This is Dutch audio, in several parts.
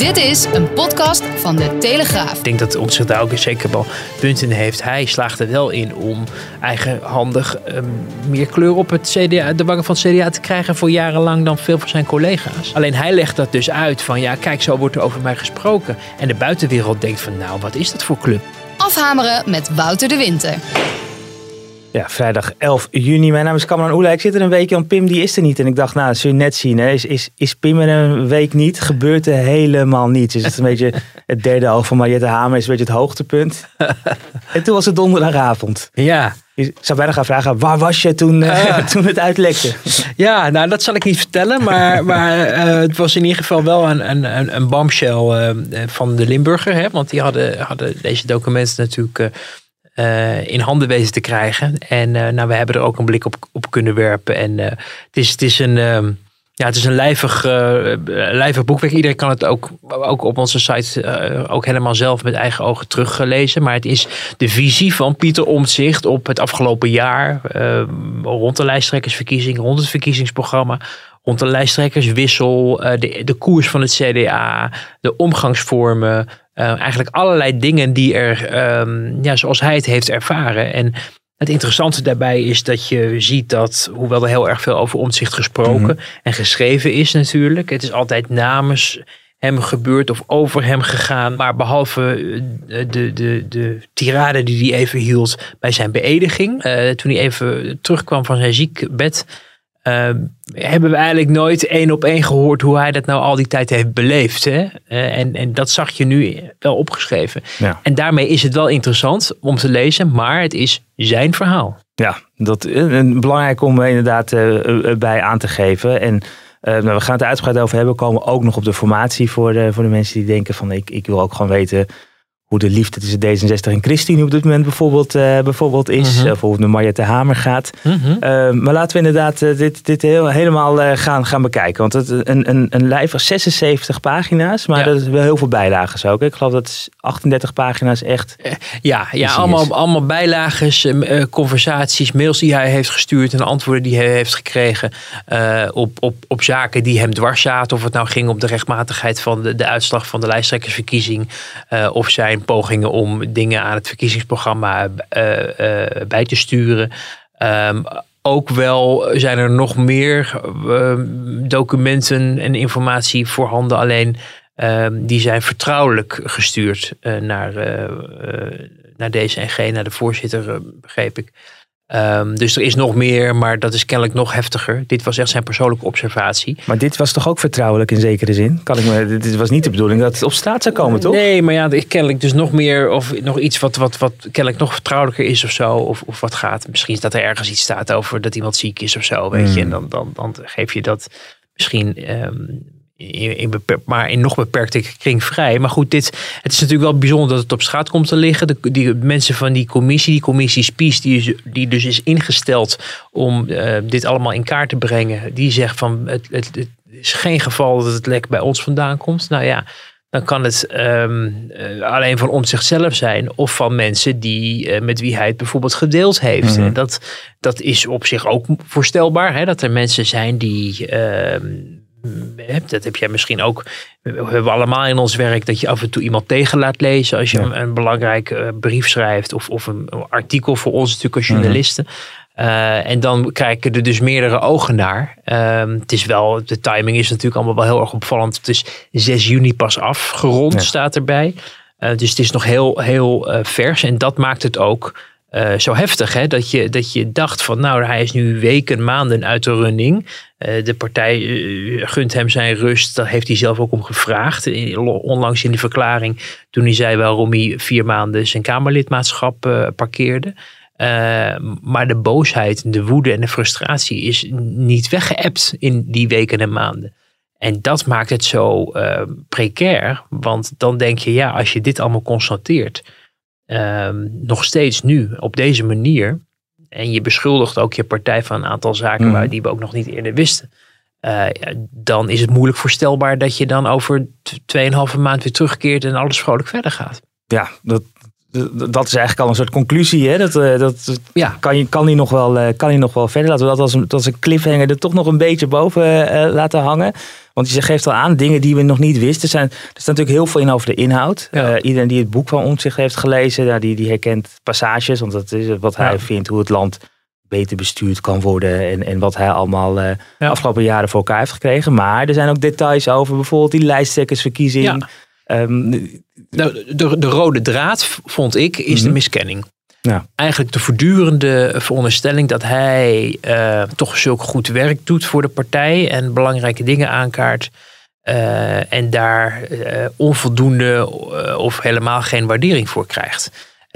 Dit is een podcast van de Telegraaf. Ik denk dat Omtzigt daar ook zeker wel punten heeft. Hij slaagt er wel in om eigenhandig um, meer kleur op het CDA, de wangen van het CDA te krijgen voor jarenlang dan veel van zijn collega's. Alleen hij legt dat dus uit van ja, kijk, zo wordt er over mij gesproken. En de buitenwereld denkt van nou, wat is dat voor club? Afhameren met Wouter de Winter. Ja, vrijdag 11 juni. Mijn naam is Cameron Oela. Ik zit er een weekje aan. Pim die is er niet. En ik dacht, nou, dat zul je net zien. Hè. Is, is, is Pim er een week niet? Gebeurt er helemaal niets. Is het een beetje het derde oog van Mariette Hamer. Is een beetje het hoogtepunt. en toen was het donderdagavond. Ja. Ik zou bijna gaan vragen, waar was je toen, uh, toen het uitlekte? Ja, nou dat zal ik niet vertellen. Maar, maar uh, het was in ieder geval wel een, een, een bombshell uh, van de Limburger. Hè? Want die hadden, hadden deze documenten natuurlijk uh, in handen wezen te krijgen. En uh, nou, we hebben er ook een blik op, op kunnen werpen. En uh, het, is, het is een. Um, ja, het is een lijvig, lijvig boekwerk. Iedereen kan het ook, ook op onze site ook helemaal zelf met eigen ogen teruglezen. Maar het is de visie van Pieter Omtzigt op het afgelopen jaar. rond de lijsttrekkersverkiezing, rond het verkiezingsprogramma rond de lijsttrekkerswissel, de, de koers van het CDA, de omgangsvormen, eigenlijk allerlei dingen die er, um, ja, zoals hij het heeft ervaren. En het interessante daarbij is dat je ziet dat, hoewel er heel erg veel over omzicht gesproken mm -hmm. en geschreven is natuurlijk, het is altijd namens hem gebeurd of over hem gegaan. Maar behalve de, de, de, de tirade die hij even hield bij zijn beëdiging, uh, toen hij even terugkwam van zijn ziekbed uh, hebben we eigenlijk nooit één op één gehoord hoe hij dat nou al die tijd heeft beleefd. Hè? Uh, en, en dat zag je nu wel opgeschreven. Ja. En daarmee is het wel interessant om te lezen, maar het is zijn verhaal. Ja, dat is belangrijk om inderdaad uh, bij aan te geven. En nou, we gaan het er uitgebreid over hebben. We komen ook nog op de formatie voor de, voor de mensen die denken van ik, ik wil ook gewoon weten hoe de liefde tussen D66 en Christine op dit moment bijvoorbeeld, uh, bijvoorbeeld is. Mm -hmm. uh, bijvoorbeeld met Mariette Hamer gaat. -hmm. uh, maar laten we inderdaad dit, dit heel, helemaal gaan, gaan bekijken. Want het, een, een, een lijf van 76 pagina's, maar ja. dat is wel heel veel bijlagen ook. Ik geloof dat 38 pagina's echt... Ja, ja allemaal, allemaal bijlagen, conversaties, mails die hij heeft gestuurd... en antwoorden die hij heeft gekregen op, op, op zaken die hem dwars zaten. Of het nou ging om de rechtmatigheid van de, de uitslag van de lijsttrekkersverkiezing... of zijn pogingen om dingen aan het verkiezingsprogramma uh, uh, bij te sturen. Um, ook wel zijn er nog meer uh, documenten en informatie voorhanden. Alleen die zijn vertrouwelijk gestuurd naar, naar DCNG, naar de voorzitter, begreep ik. Um, dus er is nog meer, maar dat is kennelijk nog heftiger. Dit was echt zijn persoonlijke observatie. Maar dit was toch ook vertrouwelijk in zekere zin? Kan ik me, dit was niet de bedoeling dat het op straat zou komen, toch? Nee, maar ja, kennelijk dus nog meer of nog iets wat, wat, wat kennelijk nog vertrouwelijker is of zo. Of, of wat gaat. Misschien is dat er ergens iets staat over dat iemand ziek is of zo, weet mm. je. En dan, dan, dan geef je dat misschien um, in, in beperk, maar in nog beperkte kring vrij. Maar goed, dit, het is natuurlijk wel bijzonder dat het op straat komt te liggen. De, die mensen van die commissie, die commissie Spies, die, is, die dus is ingesteld om uh, dit allemaal in kaart te brengen. Die zegt van het, het, het, is geen geval dat het lek bij ons vandaan komt. Nou ja, dan kan het um, uh, alleen van om zichzelf zijn of van mensen die, uh, met wie hij het bijvoorbeeld gedeeld heeft. Mm -hmm. En dat, dat is op zich ook voorstelbaar, hè, dat er mensen zijn die dat heb jij misschien ook. We hebben allemaal in ons werk dat je af en toe iemand tegen laat lezen. Als je ja. een, een belangrijke brief schrijft. Of, of een artikel voor ons natuurlijk als journalisten. Mm -hmm. uh, en dan kijken er dus meerdere ogen naar. Uh, het is wel, de timing is natuurlijk allemaal wel heel erg opvallend. Het is 6 juni pas afgerond, ja. staat erbij. Uh, dus het is nog heel, heel vers. En dat maakt het ook uh, zo heftig. Hè? Dat, je, dat je dacht van nou, hij is nu weken, maanden uit de running. Uh, de partij uh, gunt hem zijn rust. Daar heeft hij zelf ook om gevraagd. Onlangs in de verklaring toen hij zei waarom hij vier maanden zijn Kamerlidmaatschap parkeerde. maar de boosheid, de woede en de frustratie is niet weggeëpt in die weken en maanden. En dat maakt het zo precair. Want dan denk je, ja, als je dit allemaal constateert, ehm, nog steeds nu op deze manier. En je beschuldigt ook je partij van een aantal zaken Mhm. waar die we ook nog niet eerder wisten. eh, dan is het moeilijk voorstelbaar dat je dan over t- 2,5 maand weer terugkeert en alles vrolijk verder gaat. Ja, dat, dat is eigenlijk al een soort conclusie. Hè? Dat, eh, dat Ja. kan, je, kan, die nog wel, eh, kan die nog wel verder. Laten we dat als een, als een cliffhanger er toch nog een beetje boven eh, laten hangen. Want je geeft al aan, dingen die we nog niet wisten. Zijn, er staat natuurlijk heel veel in over de inhoud. Ja. Iedereen die het boek van Omtzigt heeft gelezen, die, die herkent passages. Want dat is wat hij Ja. vindt, hoe het land beter bestuurd kan worden. En, en wat hij allemaal de afgelopen jaren voor elkaar heeft gekregen. Maar er zijn ook details over bijvoorbeeld die lijsttrekkersverkiezing. Ehm, De, de, de rode draad, vond ik, is de Mhm. miskenning. Ja. Eigenlijk de voortdurende veronderstelling dat hij eh, toch zulk goed werk doet voor de partij en belangrijke dingen aankaart. eh, en daar eh, onvoldoende of helemaal geen waardering voor krijgt.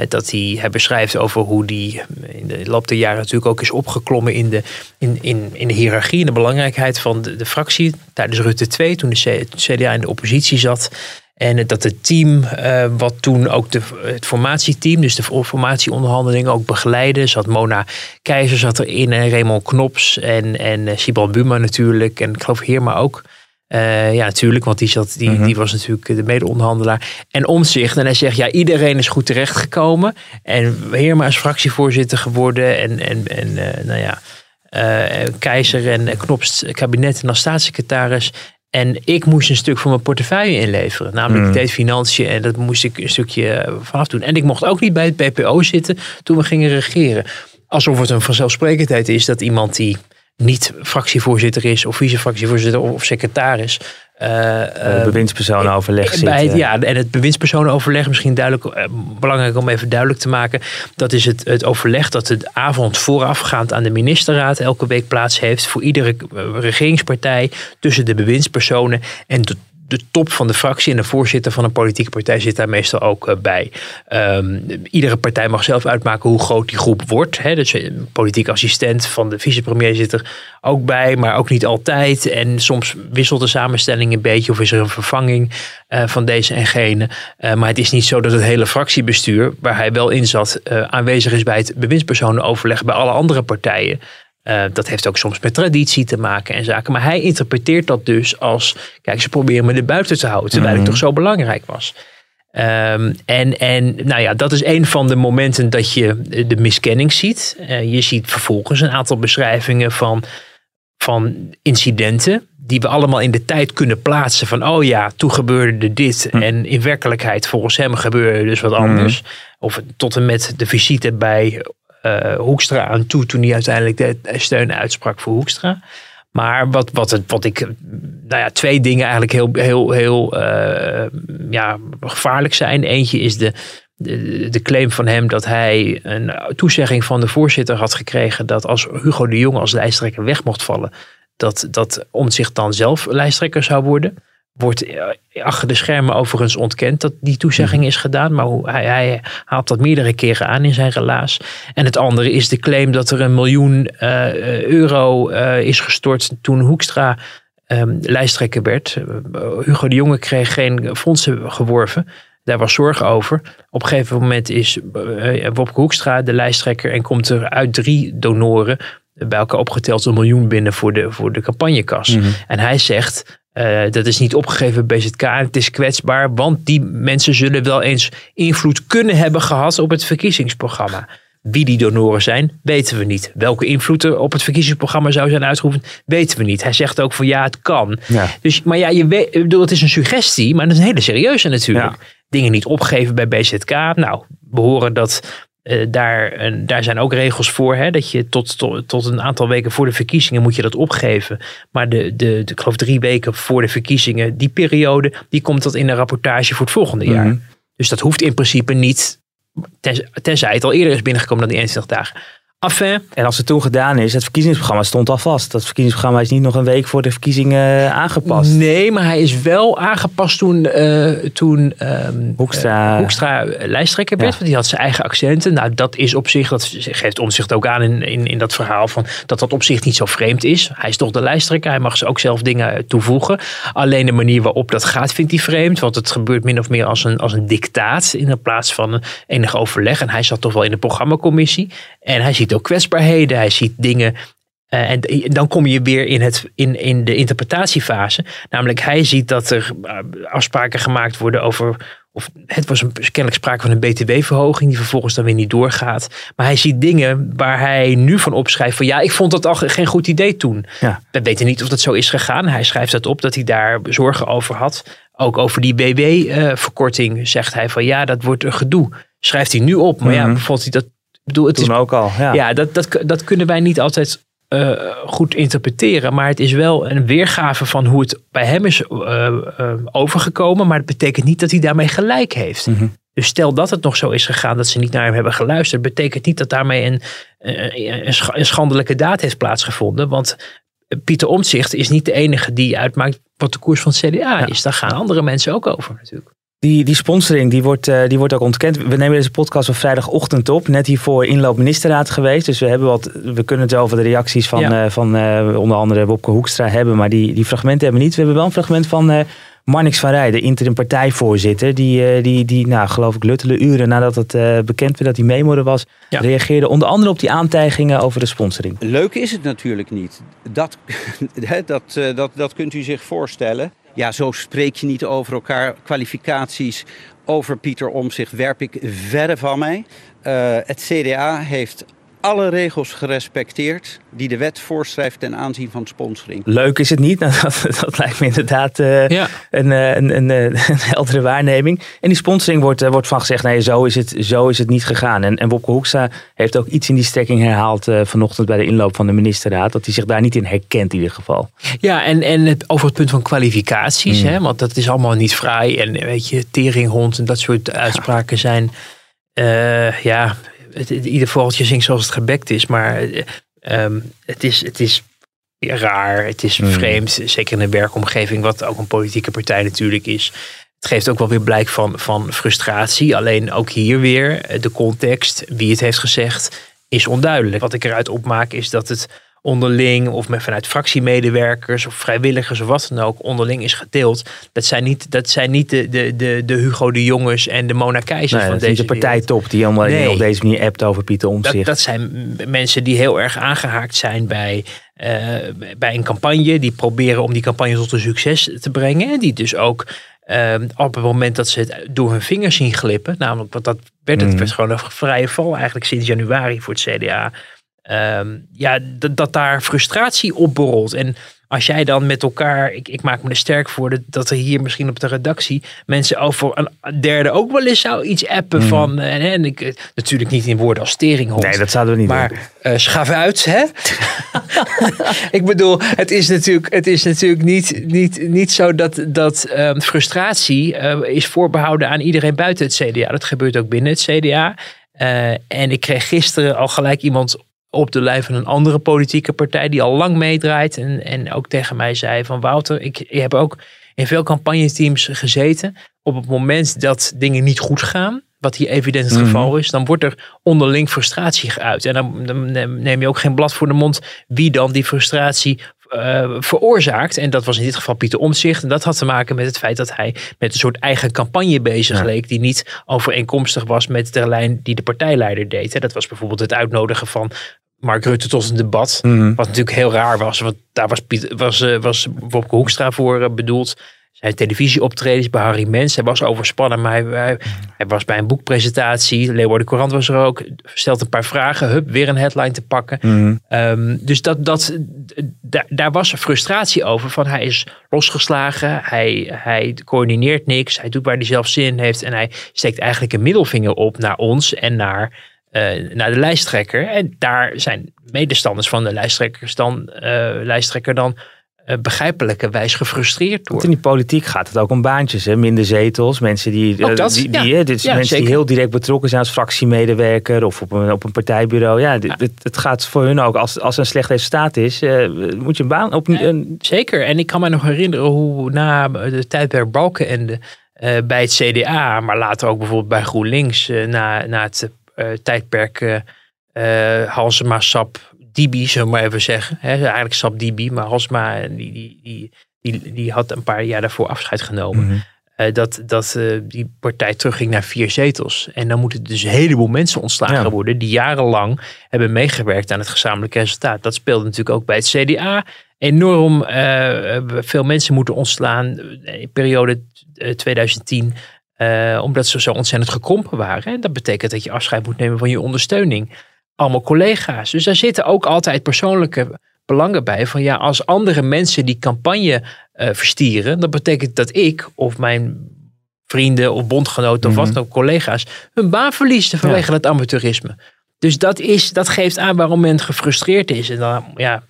Dat hij, hij beschrijft over hoe die in de loop der jaren natuurlijk ook is opgeklommen in de, in, in, in de hiërarchie en de belangrijkheid van de, de fractie. Tijdens Rutte 2, toen de CDA in de oppositie zat. En dat het team, eh, wat toen ook de, het formatieteam, dus de formatieonderhandelingen ook begeleidde. Zat Mona Keizer zat erin en Raymond Knops en, en eh, Sibal Buma natuurlijk. En ik geloof Heerma ook. Eh, ja, natuurlijk, want die, zat, die, Mhm. die was natuurlijk de mede-onderhandelaar. En Omtzigt. En hij zegt, ja, iedereen is goed terechtgekomen. En Heerma is fractievoorzitter geworden. En, en, en nou ja, Keizer en Knops kabinet en als staatssecretaris. En ik moest een stuk van mijn portefeuille inleveren. Namelijk, Mm. ik deed financiën en dat moest ik een stukje eh, vanaf doen. En ik mocht ook niet bij het BPO zitten toen we gingen regeren. Alsof het een vanzelfsprekendheid is dat iemand die niet fractievoorzitter is, of vice-fractievoorzitter of secretaris. Eh, eh, eh, bewindspersonoverleg zit. bij het, eh. ja, en het bewindspersonenoverleg, misschien duidelijk, eh, belangrijk om even duidelijk te maken. Dat is het, het overleg dat de avond voorafgaand aan de ministerraad elke week plaats heeft. Voor iedere eh, regeringspartij tussen de bewindspersonen en de, de top van de fractie. En de voorzitter van een politieke partij zit daar meestal ook eh, bij. Ehm, iedere partij mag zelf uitmaken hoe groot die groep wordt. Hè. Dus een politiek assistent van de vicepremier zit er ook bij, maar ook niet altijd. En soms wisselt de samenstelling een beetje of is er een vervanging eh, van deze en gene. Eh, maar het is niet zo dat het hele fractiebestuur, waar hij wel in zat, eh, aanwezig is bij het bewindspersonenoverleg bij alle andere partijen. Eh, dat heeft ook soms met traditie te maken en zaken. Maar hij interpreteert dat dus als, kijk, ze proberen me er buiten te houden, terwijl Mhm. ik toch zo belangrijk was. Ehm, en, en nou ja, dat is een van de momenten dat je de miskenning ziet. Eh, je ziet vervolgens een aantal beschrijvingen van, van incidenten. Die we allemaal in de tijd kunnen plaatsen. Van oh ja, toen gebeurde dit. Hm. En in werkelijkheid volgens hem gebeurde dus wat anders. Of tot en met de visite bij eh, Hoekstra aan toe. Toen hij uiteindelijk de steun uitsprak voor Hoekstra. Maar wat, wat, het, wat ik, nou ja, twee dingen eigenlijk heel, heel, heel eh, ja, gevaarlijk zijn. Eentje is de, de, de claim van hem dat hij een toezegging van de voorzitter had gekregen dat als Hugo de Jonge als lijsttrekker weg mocht vallen, dat, dat Omtzigt dan zelf lijsttrekker zou worden. Wordt eh, achter de schermen overigens ontkend dat die toezegging is gedaan. Maar hij, hij haalt dat meerdere keren aan in zijn relaas. En het andere is de claim dat er een miljoen eh, euro eh, is gestort toen Hoekstra ehm, lijsttrekker werd. Hugo de Jonge kreeg geen fondsen geworven. Daar was zorg over. Op een gegeven moment is Wopke Hoekstra de lijsttrekker en komt er uit drie donoren bij elkaar opgeteld een miljoen binnen voor de, voor de campagnekas. Mhm. En hij zegt, eh, dat is niet opgegeven bij BZK en het is kwetsbaar, want die mensen zullen wel eens invloed kunnen hebben gehad op het verkiezingsprogramma. Wie die donoren zijn, weten we niet. Welke invloed er op het verkiezingsprogramma zou zijn uitgeoefend, weten we niet. Hij zegt ook van ja, het kan. Ja. Dus, maar ja, je weet, ik bedoel, het is een suggestie, maar dat is een hele serieuze natuurlijk. Ja. Dingen niet opgeven bij BZK. Nou, we horen dat eh, daar, en daar zijn ook regels voor. Hè, dat je tot, tot, tot een aantal weken voor de verkiezingen moet je dat opgeven. Maar de, de, de, ik geloof drie weken voor de verkiezingen, die periode, die komt dat in een rapportage voor het volgende jaar. Mhm. Dus dat hoeft in principe niet, tenzij het al eerder is binnengekomen dan die 21 dagen. Enfin, En als het toen gedaan is, het verkiezingsprogramma stond al vast. Dat verkiezingsprogramma is niet nog een week voor de verkiezingen eh, aangepast. Nee, maar hij is wel aangepast toen, eh, toen ehm, Hoekstra- eh, Hoekstra lijsttrekker werd. Ja. Want die had zijn eigen accenten. Nou, dat is op zich, dat geeft omzicht ook aan in, in, in dat verhaal van dat dat op zich niet zo vreemd is. Hij is toch de lijsttrekker. Hij mag ze ook zelf dingen toevoegen. Alleen de manier waarop dat gaat vindt hij vreemd. Want het gebeurt min of meer als een, als een dictaat in plaats van enig overleg. En hij zat toch wel in de programmacommissie. En hij ziet ook kwetsbaarheden. Hij ziet dingen eh, en dan kom je weer in, het, in, in de interpretatiefase. Namelijk, hij ziet dat er eh, afspraken gemaakt worden over. Of het was een, kennelijk sprake van een BTW-verhoging, die vervolgens dan weer niet doorgaat. Maar hij ziet dingen waar hij nu van opschrijft: van ja, ik vond dat al geen goed idee toen. Ja. We weten niet of dat zo is gegaan. Hij schrijft dat op dat hij daar zorgen over had. Ook over die BW-verkorting zegt hij van ja, dat wordt een gedoe. Schrijft hij nu op. Maar ja, Mhm. vond hij dat. Bedoel, het is Toen ook al. Ja. ja, dat, dat, dat kunnen wij niet altijd eh, goed interpreteren. Maar het is wel een weergave van hoe het bij hem is eh, eh, overgekomen. Maar het betekent niet dat hij daarmee gelijk heeft. Mhm. Dus stel dat het nog zo is gegaan dat ze niet naar hem hebben geluisterd. Betekent niet dat daarmee een, een, een schandelijke daad heeft plaatsgevonden. Want Pieter Omtzigt is niet de enige die uitmaakt wat de koers van het CDA is. Daar gaan andere mensen ook over natuurlijk. Die, die sponsoring die wordt, eh, die wordt ook ontkend. We nemen deze podcast op vrijdagochtend op. Net hiervoor inloop ministerraad geweest. Dus we, hebben wat, we kunnen het wel over de reacties van, Ja. eh, van eh, onder andere Wopke Hoekstra hebben. Maar die, die fragmenten hebben we niet. We hebben wel een fragment van eh Marnix van Rij, de interim partijvoorzitter. Die, eh, die, die nou, geloof ik, luttele uren nadat het eh, bekend werd dat hij memo er was. Ja. Reageerde onder andere op die aantijgingen over de sponsoring. Leuk is het natuurlijk niet. Dat, hè, dat, eh, dat, dat kunt u zich voorstellen. Ja, zo spreek je niet over elkaar. Kwalificaties over Pieter Omzicht werp ik verre van mij. Eh, het CDA heeft alle regels gerespecteerd die de wet voorschrijft ten aanzien van sponsoring. Leuk is het niet. Nou, dat, dat lijkt me inderdaad eh, Ja. een, eh, een, een, eh, een heldere waarneming. En die sponsoring wordt, wordt van gezegd, nee, zo is het, zo is het niet gegaan. En, en Wopke Hoekstra heeft ook iets in die strekking herhaald eh, vanochtend bij de inloop van de ministerraad. Dat hij zich daar niet in herkent in ieder geval. Ja, en, en het, over het punt van kwalificaties, Mm. hè, want dat is allemaal niet fraai. En weet je, teringhond en dat soort uitspraken zijn, eh, ja, het, ieder vogeltje zingt zoals het gebekt is. Maar eh, ehm, het, is, het is raar, het is Mm. vreemd, zeker in een werkomgeving, wat ook een politieke partij natuurlijk is. Het geeft ook wel weer blijk van, van frustratie. Alleen ook hier weer, eh, de context, wie het heeft gezegd, is onduidelijk. Wat ik eruit opmaak is dat het onderling of met vanuit fractiemedewerkers of vrijwilligers of wat dan ook onderling is gedeeld. Dat zijn niet, dat zijn niet de, de, de, de Hugo de Jongens en de Mona Keizers Nee, van dat deze de partijtop die allemaal Nee. op deze manier appt over Pieter dat, Omtzigt. dat zijn m- mensen die heel erg aangehaakt zijn bij, eh, bij een campagne. Die proberen om die campagne tot een succes te brengen. En die dus ook eh, op het moment dat ze het door hun vingers zien glippen. Namelijk, want dat werd, het Mhm. werd gewoon een vrije val eigenlijk sinds januari voor het CDA. Ehm, ja, dat, daar frustratie opborrelt. En als jij dan met elkaar, ik, ik maak me er sterk voor dat, dat er hier misschien op de redactie mensen over een derde ook wel eens zou iets appen Mhm. van. En, en ik, eh, natuurlijk niet in woorden als teringhond. nee, dat zouden we niet doen. Maar eh schaf uit, hè? ik bedoel, het is natuurlijk, het is natuurlijk niet, niet, niet zo dat, dat ehm, frustratie eh, is voorbehouden aan iedereen buiten het CDA. Dat gebeurt ook binnen het CDA. Eh, en ik kreeg gisteren al gelijk iemand op de lijn van een andere politieke partij die al lang meedraait. En, en ook tegen mij zei van Wouter, ik, ik heb ook in veel campagneteams gezeten. Op het moment dat dingen niet goed gaan, wat hier evident het Mhm. geval is, dan wordt er onderling frustratie geuit. En dan, dan neem je ook geen blad voor de mond wie dan die frustratie eh, veroorzaakt. En dat was in dit geval Pieter Omtzigt. En dat had te maken met het feit dat hij met een soort eigen campagne bezig Ja. leek. Die niet overeenkomstig was met de lijn die de partijleider deed. Hè. Dat was bijvoorbeeld het uitnodigen van Mark Rutte tot een debat. Mhm. Wat natuurlijk heel raar was, want daar was, Piet, was, eh, was Wopke Hoekstra voor eh, bedoeld. Zijn televisieoptredens bij Harry Mens. Hij was overspannen, maar hij, hij, hij was bij een boekpresentatie. Leeuwarden Courant was er ook. Stelt een paar vragen. Hup, weer een headline te pakken. Mhm. Ehm, dus dat, dat, daar, daar was frustratie over. Van hij is losgeslagen. Hij, hij coördineert niks. Hij doet waar hij zelf zin in heeft. En hij steekt eigenlijk een middelvinger op naar ons en naar, naar de lijsttrekker. En daar zijn medestanders van de lijsttrekkers dan, eh, lijsttrekker dan uh, begrijpelijke wijs gefrustreerd door. Want in die politiek gaat het ook om baantjes, hè? minder zetels, mensen die, Ook dat, die, ja. die, hè, dit is Ja, mensen die heel direct betrokken zijn als fractiemedewerker of op een, op een partijbureau. Ja, het, het gaat voor hun ook, als, als er een slecht resultaat is, eh, moet je een baan op een, Zeker. En ik kan me nog herinneren hoe na de tijdperk Balkenende eh bij het CDA, maar later ook bijvoorbeeld bij GroenLinks, eh, na, na het eh, tijdperk eh eh, Halsema, Sap, Dibi, zullen we maar even zeggen. Eigenlijk Sap Dibi, maar Halsema eh, die, die, die, die, die had een paar jaar daarvoor afscheid genomen. Mhm. Eh, dat dat eh, die partij terugging naar vier zetels. En dan moeten dus een heleboel mensen ontslagen Ja. worden die jarenlang hebben meegewerkt aan het gezamenlijk resultaat. Dat speelde natuurlijk ook bij het CDA. Enorm eh, veel mensen moeten ontslaan in de periode eh, 2010. Eh, omdat ze zo ontzettend gekrompen waren. En dat betekent dat je afscheid moet nemen van je ondersteuning. Allemaal collega's. Dus daar zitten ook altijd persoonlijke belangen bij. Van ja, als andere mensen die campagne eh, verstieren. Dat betekent dat ik of mijn vrienden of bondgenoten of wat dan ook, collega's, hun baan verliezen vanwege het amateurisme. Dus dat, is, dat geeft aan waarom men gefrustreerd is. En dan, ja,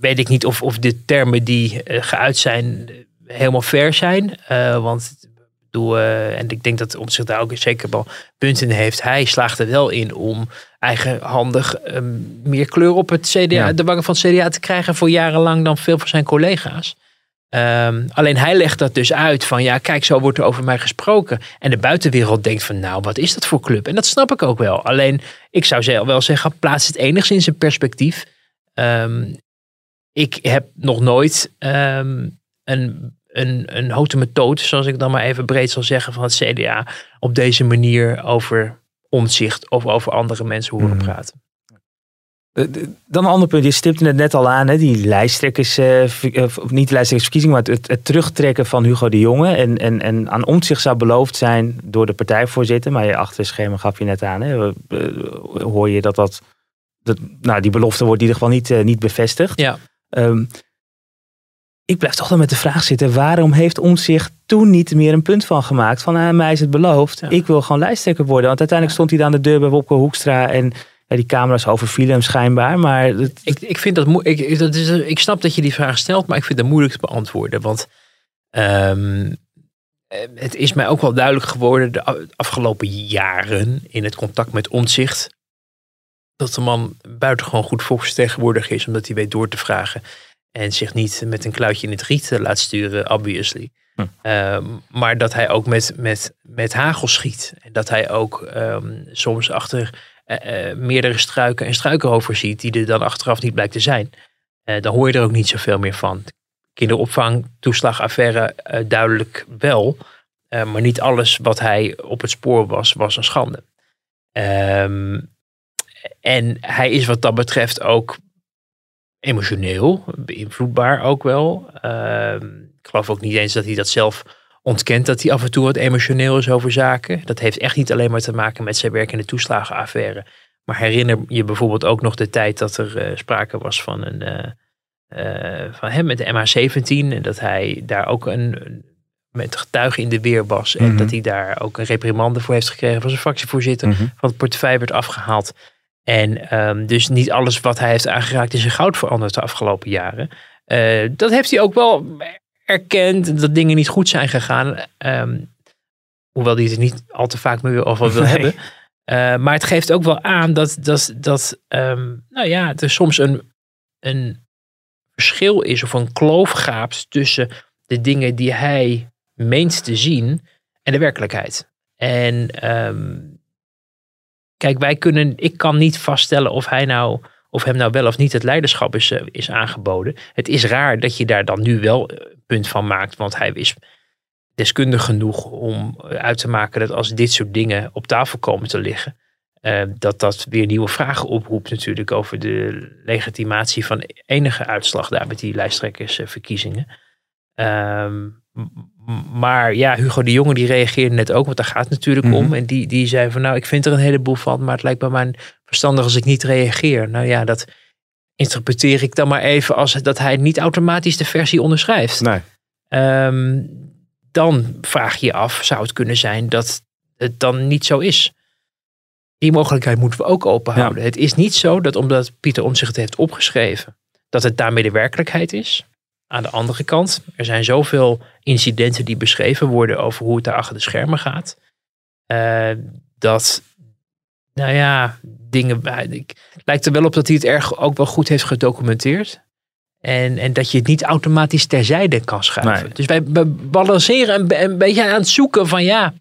weet ik niet of, of de termen die eh, geuit zijn helemaal fair zijn. Eh, want ik bedoel, eh, en ik denk dat Omtzigt daar ook zeker wel punten in heeft. Hij slaagt er wel in om eigenhandig eh, meer kleur op het CDA, Ja. de wangen van het CDA te krijgen voor jarenlang dan veel van zijn collega's. Ehm, alleen hij legt dat dus uit van ja, kijk, zo wordt er over mij gesproken. En de buitenwereld denkt van nou, wat is dat voor club? En dat snap ik ook wel. Alleen ik zou wel zeggen, plaats het enigszins in perspectief. Ehm, ik heb nog nooit ehm, een, een, een houten methode, zoals ik dan maar even breed zal zeggen, van het CDA op deze manier over omzicht of over andere mensen horen Mhm. praten. Eh, Dan een ander punt, je stipte het net al aan, hè, die lijsttrekkers, eh, eh, of niet de lijsttrekkersverkiezing, maar het, het terugtrekken van Hugo de Jonge. En, en, en aan omzicht zou beloofd zijn door de partijvoorzitter, maar je achter het scherm gaf je net aan, hè, hoor je dat dat, dat, nou die belofte wordt in ieder geval niet, niet bevestigd. Ja. Ehm, ik blijf toch dan met de vraag zitten, waarom heeft omzicht toen niet meer een punt van gemaakt? Van, ah, mij is het beloofd, Ja. ik wil gewoon lijsttrekker worden. Want uiteindelijk stond hij dan aan de deur bij Wopke Hoekstra en ja, die camera's overvielen hem schijnbaar. Maar het, Ik, ik, vind dat, ik, dat is, ik snap dat je die vraag stelt, maar ik vind het moeilijk te beantwoorden. Want ehm, eh, het is mij ook wel duidelijk geworden de afgelopen jaren in het contact met omzicht. Dat de man buitengewoon goed volksvertegenwoordiger is, omdat hij weet door te vragen. En zich niet met een kluitje in het riet eh, laat sturen, obviously. Hm. Ehm, maar dat hij ook met, met, met hagel schiet. En dat hij ook ehm, soms achter eh, eh, meerdere struiken en struikerover ziet, die er dan achteraf niet blijkt te zijn. Eh, dan hoor je er ook niet zoveel meer van. Kinderopvang, toeslagaffaire, duidelijk wel. Maar niet alles wat hij op het spoor was, was een schande. Ehm, en hij is wat dat betreft ook emotioneel, beïnvloedbaar ook wel. Ehm, ik geloof ook niet eens dat hij dat zelf ontkent, dat hij af en toe wat emotioneel is over zaken. Dat heeft echt niet alleen maar te maken met zijn werk in de toeslagenaffaire. Maar herinner je bijvoorbeeld ook nog de tijd dat er eh, sprake was van, een, eh, eh, van hem met de MH17. En dat hij daar ook een, met getuigen in de weer was. En Mhm. dat hij daar ook een reprimande voor heeft gekregen van zijn fractievoorzitter Mhm. van het portefeuille werd afgehaald. En ehm, dus niet alles wat hij heeft aangeraakt is in goud veranderd de afgelopen jaren. Eh, dat heeft hij ook wel erkend, dat dingen niet goed zijn gegaan. Ehm, hoewel hij het er niet al te vaak meer over wil Nee. hebben. Eh, maar het geeft ook wel aan dat, dat, dat ehm, nou ja, er soms een, een verschil is of een kloof gaapt tussen de dingen die hij meent te zien en de werkelijkheid. En kijk, wij kunnen, ik kan niet vaststellen of hij nou, of hem nou wel of niet het leiderschap is, eh, is aangeboden. Het is raar dat je daar dan nu wel eh, punt van maakt, want hij is deskundig genoeg om uit te maken dat als dit soort dingen op tafel komen te liggen, eh, dat dat weer nieuwe vragen oproept natuurlijk over de legitimatie van enige uitslag daar met die lijsttrekkersverkiezingen. Ehm, maar ja, Hugo de Jonge die reageerde net ook, want daar gaat het natuurlijk Mhm. om. En die, die zei van nou, ik vind er een heleboel van, maar het lijkt bij mij verstandig als ik niet reageer. Nou ja, dat interpreteer ik dan maar even als dat hij niet automatisch de versie onderschrijft. Nee. Ehm, dan vraag je je af, zou het kunnen zijn dat het dan niet zo is? Die mogelijkheid moeten we ook open houden. Het is niet zo dat omdat Pieter Omtzigt het heeft opgeschreven, dat het daarmee de werkelijkheid is. Aan de andere kant, er zijn zoveel incidenten die beschreven worden over hoe het daar achter de schermen gaat. eh, dat, nou ja, dingen. Het lijkt er wel op dat hij het erg ook wel goed heeft gedocumenteerd. En, en dat je het niet automatisch terzijde kan schuiven. Nee. Dus wij balanceren een, een beetje aan het zoeken van ja,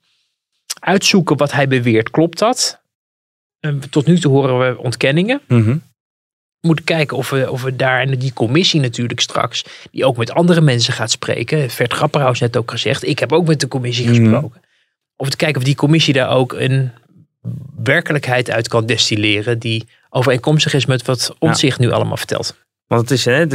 uitzoeken wat hij beweert. Klopt dat? En tot nu toe horen we ontkenningen. We moeten kijken of we, of we daar, en die commissie natuurlijk straks, die ook met andere mensen gaat spreken. Vert Grapperhaus net ook gezegd. Ik heb ook met de commissie Mhm. gesproken. Of te kijken of die commissie daar ook een werkelijkheid uit kan destilleren. die overeenkomstig is met wat ons zich nu allemaal vertelt. Want het is, hè,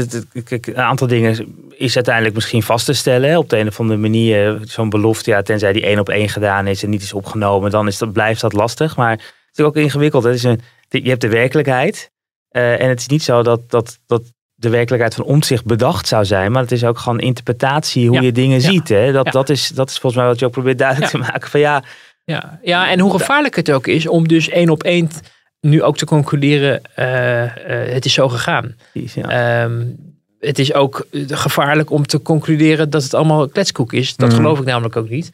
kijk, een aantal dingen is uiteindelijk misschien vast te stellen. Hè, op de een of andere manier, zo'n belofte, ja, tenzij die één op één gedaan is en niet is opgenomen, dan is dat, blijft dat lastig. Maar het is ook ingewikkeld. hè. Het is een, je hebt de werkelijkheid. Eh, en het is niet zo dat, dat, dat de werkelijkheid van omzicht bedacht zou zijn. Maar het is ook gewoon interpretatie hoe Ja, je dingen ja, ziet. Hè. Dat, ja. dat, is, dat is volgens mij wat je ook probeert duidelijk te maken. Van ja, Ja, ja, en hoe gevaarlijk het ook is om dus één op één nu ook te concluderen: eh, eh, het is zo gegaan. Ehm, het is ook gevaarlijk om te concluderen dat het allemaal kletskoek is. Dat Mhm. geloof ik namelijk ook niet.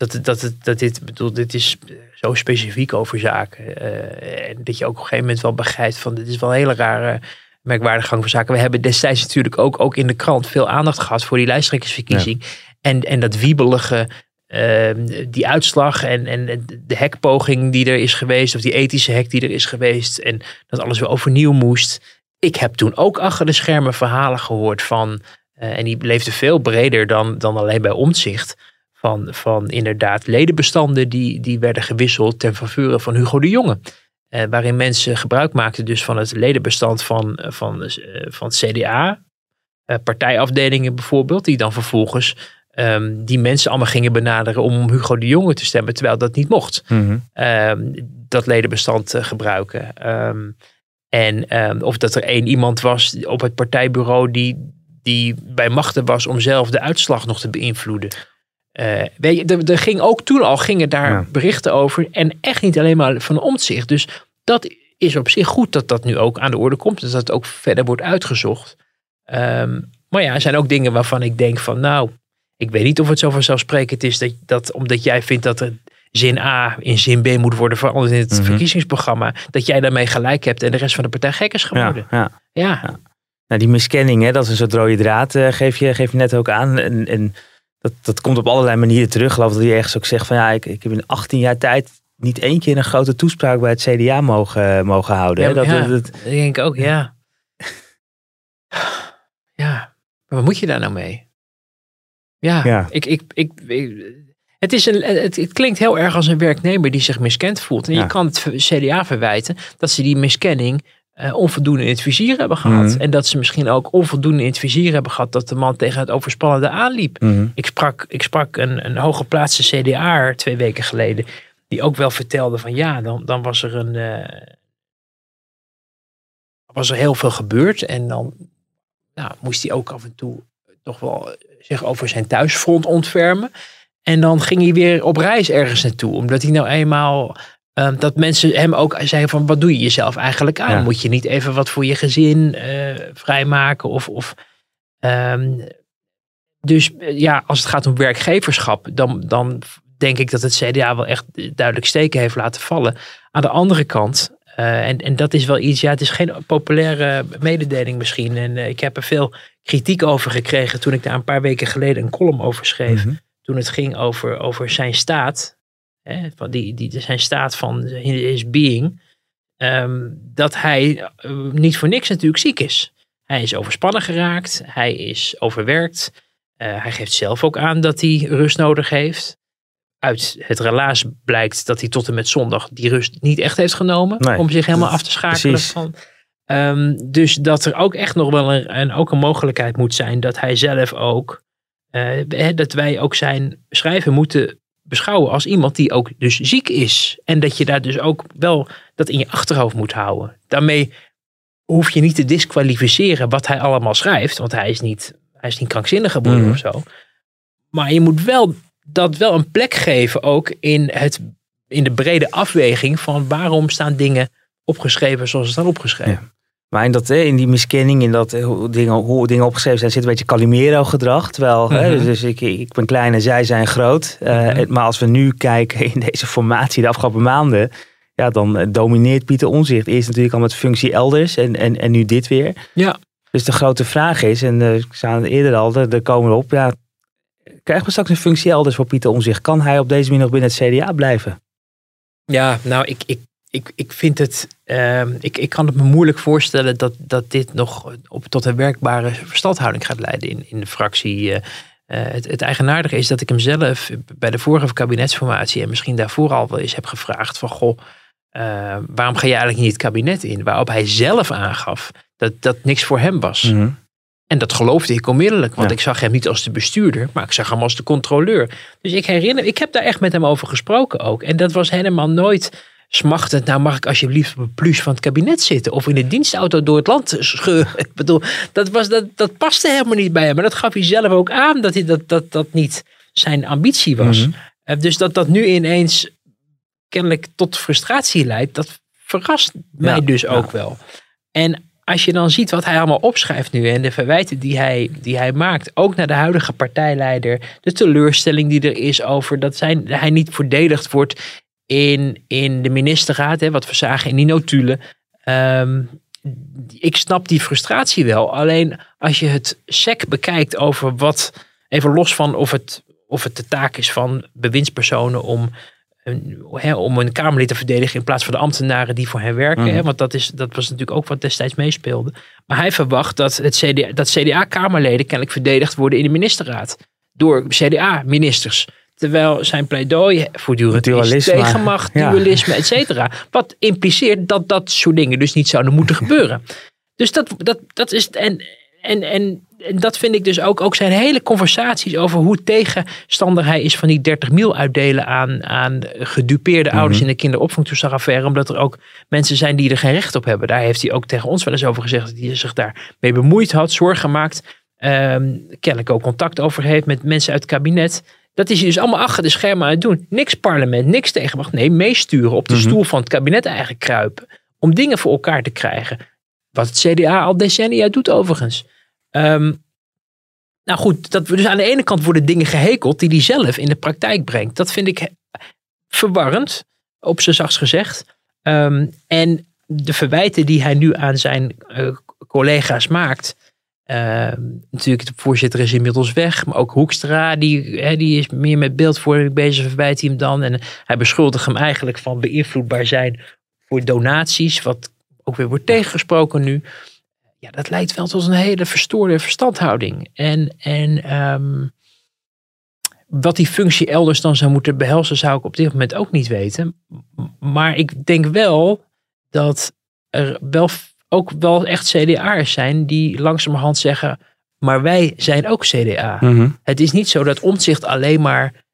Dat, dat, het- dat dit, bedoel, dit is zo specifiek over zaken. eh, en dat je ook op een gegeven moment wel begrijpt van dit is wel een hele rare, merkwaardige gang van zaken. We hebben destijds natuurlijk ook, ook in de krant veel aandacht gehad voor die lijsttrekkersverkiezing. En, en dat wiebelige, ehm, die uitslag en, en de hekpoging die er is geweest. Of die ethische hek die er is geweest. En dat alles weer overnieuw moest ik heb toen ook achter de schermen verhalen gehoord van, eh, en die leefden veel breder dan, dan alleen bij omzicht, van, van inderdaad ledenbestanden die, die werden gewisseld ten faveur van Hugo de Jonge. Eh, waarin mensen gebruik maakten dus van het ledenbestand van, eh, van, eh, van het CDA, eh, partijafdelingen bijvoorbeeld, die dan vervolgens ehm, die mensen allemaal gingen benaderen om Hugo de Jonge te stemmen, terwijl dat niet mocht Mhm. ehm, dat ledenbestand eh, gebruiken. Ehm, en of dat er één iemand was op het partijbureau die, die bij machten was om zelf de uitslag nog te beïnvloeden. Eh, weet je, er, er ging ook toen al gingen daar Ja. berichten over. En echt niet alleen maar van omzicht. Dus dat is op zich goed dat dat nu ook aan de orde komt. Dus dat het ook verder wordt uitgezocht. Ehm, maar ja, er zijn ook dingen waarvan ik denk van nou, ik weet niet of het zo vanzelfsprekend is dat, dat omdat jij vindt dat er zin A in zin B moet worden veranderd in het Mhm. verkiezingsprogramma, dat jij daarmee gelijk hebt en de rest van de partij gek is ja, geworden. ja. Ja, Nou, die miskenning, hè, dat is een soort rode draad, eh, geef, je, geef je net ook aan. En, en dat, dat komt op allerlei manieren terug. Ik geloof dat hij ergens ook zegt van ja, ik, ik heb in 18 jaar tijd niet één keer een grote toespraak bij het CDA mogen, mogen houden. Ja, Dat, ja. dat, dat- dat denk ik ook, ja. Ja, maar wat moet je daar nou mee? Ja, Ja. Ik, ik, ik, ik- het, is een, het, het klinkt heel erg als een werknemer die zich miskend voelt. En je kan het CDA verwijten dat ze die miskenning eh, onvoldoende in het vizier hebben gehad. Mhm. En dat ze misschien ook onvoldoende in het vizier hebben gehad dat de man tegen het overspannende aanliep. Mhm. Ik sprak, ik sprak een, een hooggeplaatste CDA'er twee weken geleden. Die ook wel vertelde van ja, dan, dan was er een. eh, was er heel veel gebeurd. En dan nou, moest hij ook af en toe toch wel zich over zijn thuisfront ontfermen. En dan ging hij weer op reis ergens naartoe. Omdat hij nou eenmaal. Eh, dat mensen hem ook zeiden van wat doe je jezelf eigenlijk aan? Ja. Moet je niet even wat voor je gezin eh, vrijmaken? Of, of ehm, dus eh, ja, als het gaat om werkgeverschap, dan, dan denk ik dat het CDA wel echt duidelijk steken heeft laten vallen. Aan de andere kant, eh, en, en dat is wel iets, ja, het is geen populaire mededeling misschien. En ik heb er veel kritiek over gekregen toen ik daar een paar weken geleden een column over schreef. Mhm. Toen het ging over, over zijn staat, hè, van die, die, zijn staat van his being. ehm, dat hij eh, niet voor niks natuurlijk ziek is. Hij is overspannen geraakt, hij is overwerkt. Eh, hij geeft zelf ook aan dat hij rust nodig heeft. Uit het relaas blijkt dat hij tot en met zondag die rust niet echt heeft genomen. Nee, om zich helemaal af te schakelen. precies. Van, Ehm, dus dat er ook echt nog wel een, ook een mogelijkheid moet zijn dat hij zelf ook. eh, dat wij ook zijn schrijven moeten beschouwen als iemand die ook dus ziek is. En dat je daar dus ook wel dat in je achterhoofd moet houden. Daarmee hoef je niet te disqualificeren wat hij allemaal schrijft. Want hij is niet, hij is niet krankzinnig geworden Mhm. of zo. Maar je moet wel dat wel een plek geven ook in, het, in de brede afweging van waarom staan dingen opgeschreven zoals ze staan opgeschreven. Maar in, dat, in die miskenning, in dat, hoe, dingen, hoe dingen opgeschreven zijn, zit een beetje Calimero-gedrag. Terwijl, hè, Mhm. dus ik, ik ben klein en zij zijn groot. Eh, Mhm. Maar als we nu kijken in deze formatie de afgelopen maanden, ja, dan eh, domineert Pieter Omzicht. Eerst natuurlijk al met functie elders en, en, en nu dit weer. Ja. Dus de grote vraag is, en eh, ik zei het eerder al, er komen we op, ja, krijgen we straks een functie elders voor Pieter Omzicht? Kan hij op deze manier nog binnen het CDA blijven? Ja, nou, ik, ik, ik, ik vind het. ehm, ik, ik kan het me moeilijk voorstellen dat, dat dit nog op, tot een werkbare verstandhouding gaat leiden in, in de fractie. eh. Eh, het, het eigenaardige is dat ik hem zelf bij de vorige kabinetsformatie en misschien daarvoor al wel eens heb gevraagd: van goh, eh, waarom ga je eigenlijk niet het kabinet in? Waarop hij zelf aangaf dat dat niks voor hem was. En dat geloofde ik onmiddellijk, want Ja. ik zag hem niet als de bestuurder, maar ik zag hem als de controleur. Dus ik herinner, ik heb daar echt met hem over gesproken ook. En dat was helemaal nooit smachtend. Nou, mag ik alsjeblieft op een plus van het kabinet zitten of in de dienstauto door het land scheuren? Ik bedoel, dat, was, dat, dat paste helemaal niet bij hem. Maar dat gaf hij zelf ook aan dat hij, dat, dat, dat niet zijn ambitie was. Mhm. Eh, Dus dat dat nu ineens kennelijk tot frustratie leidt, dat verrast mij Ja, dus ja. ook wel. En als je dan ziet wat hij allemaal opschrijft nu en de verwijten die hij, die hij maakt, ook naar de huidige partijleider, de teleurstelling die er is over dat zijn, hij niet verdedigd wordt in, in de ministerraad, hè, wat we zagen in die notulen. Ehm, ik snap die frustratie wel. Alleen als je het sec bekijkt over wat, even los van of het, of het de taak is van bewindspersonen om een, hè, om een Kamerlid te verdedigen in plaats van de ambtenaren die voor hen werken. Mhm. Hè, want dat, is, dat was natuurlijk ook wat destijds meespeelde. Maar hij verwacht dat, het CDA, dat CDA-Kamerleden kennelijk verdedigd worden in de ministerraad. Door CDA-ministers. Terwijl zijn pleidooi voortdurend is Dualisme. tegen macht, Ja. dualisme, et cetera. Wat impliceert dat dat soort dingen dus niet zouden moeten gebeuren. Dus dat, dat, dat is. En, en, en, en dat vind ik dus ook, ook zijn hele conversaties over hoe tegenstander hij is van die 30 mil uitdelen aan, aan gedupeerde ouders in de kinderopvangtoeslagaffaire. Omdat er ook mensen zijn die er geen recht op hebben. Daar heeft hij ook tegen ons wel eens over gezegd dat hij zich daarmee bemoeid had, zorgen gemaakt. ehm, kennelijk ook contact over heeft met mensen uit het kabinet. Dat is hij dus allemaal achter de schermen aan het doen. Niks parlement, niks tegenmacht. Nee, meesturen op de Mhm. stoel van het kabinet eigenlijk kruipen. Om dingen voor elkaar te krijgen. Wat het CDA al decennia doet overigens. Ehm, nou goed, dat, we- dus aan de ene kant worden dingen gehekeld die hij zelf in de praktijk brengt. Dat vind ik verwarrend, op zijn zachtst gezegd. Ehm, en de verwijten die hij nu aan zijn eh, collega's maakt. Ehm, natuurlijk, de voorzitter is inmiddels weg, maar ook Hoekstra, die, hè, die is meer met beeldvorming bezig, verwijt hij hem dan. En hij beschuldigt hem eigenlijk van beïnvloedbaar zijn voor donaties, wat ook weer wordt tegengesproken nu. Ja, dat leidt wel tot een hele verstoorde verstandhouding. En, en ehm, wat die functie elders dan zou moeten behelzen, zou ik op dit moment ook niet weten. Maar ik denk wel dat er wel ook wel echt CDA'ers zijn die langzamerhand zeggen, maar wij zijn ook CDA. Mhm. Het is niet zo dat omzicht alleen maar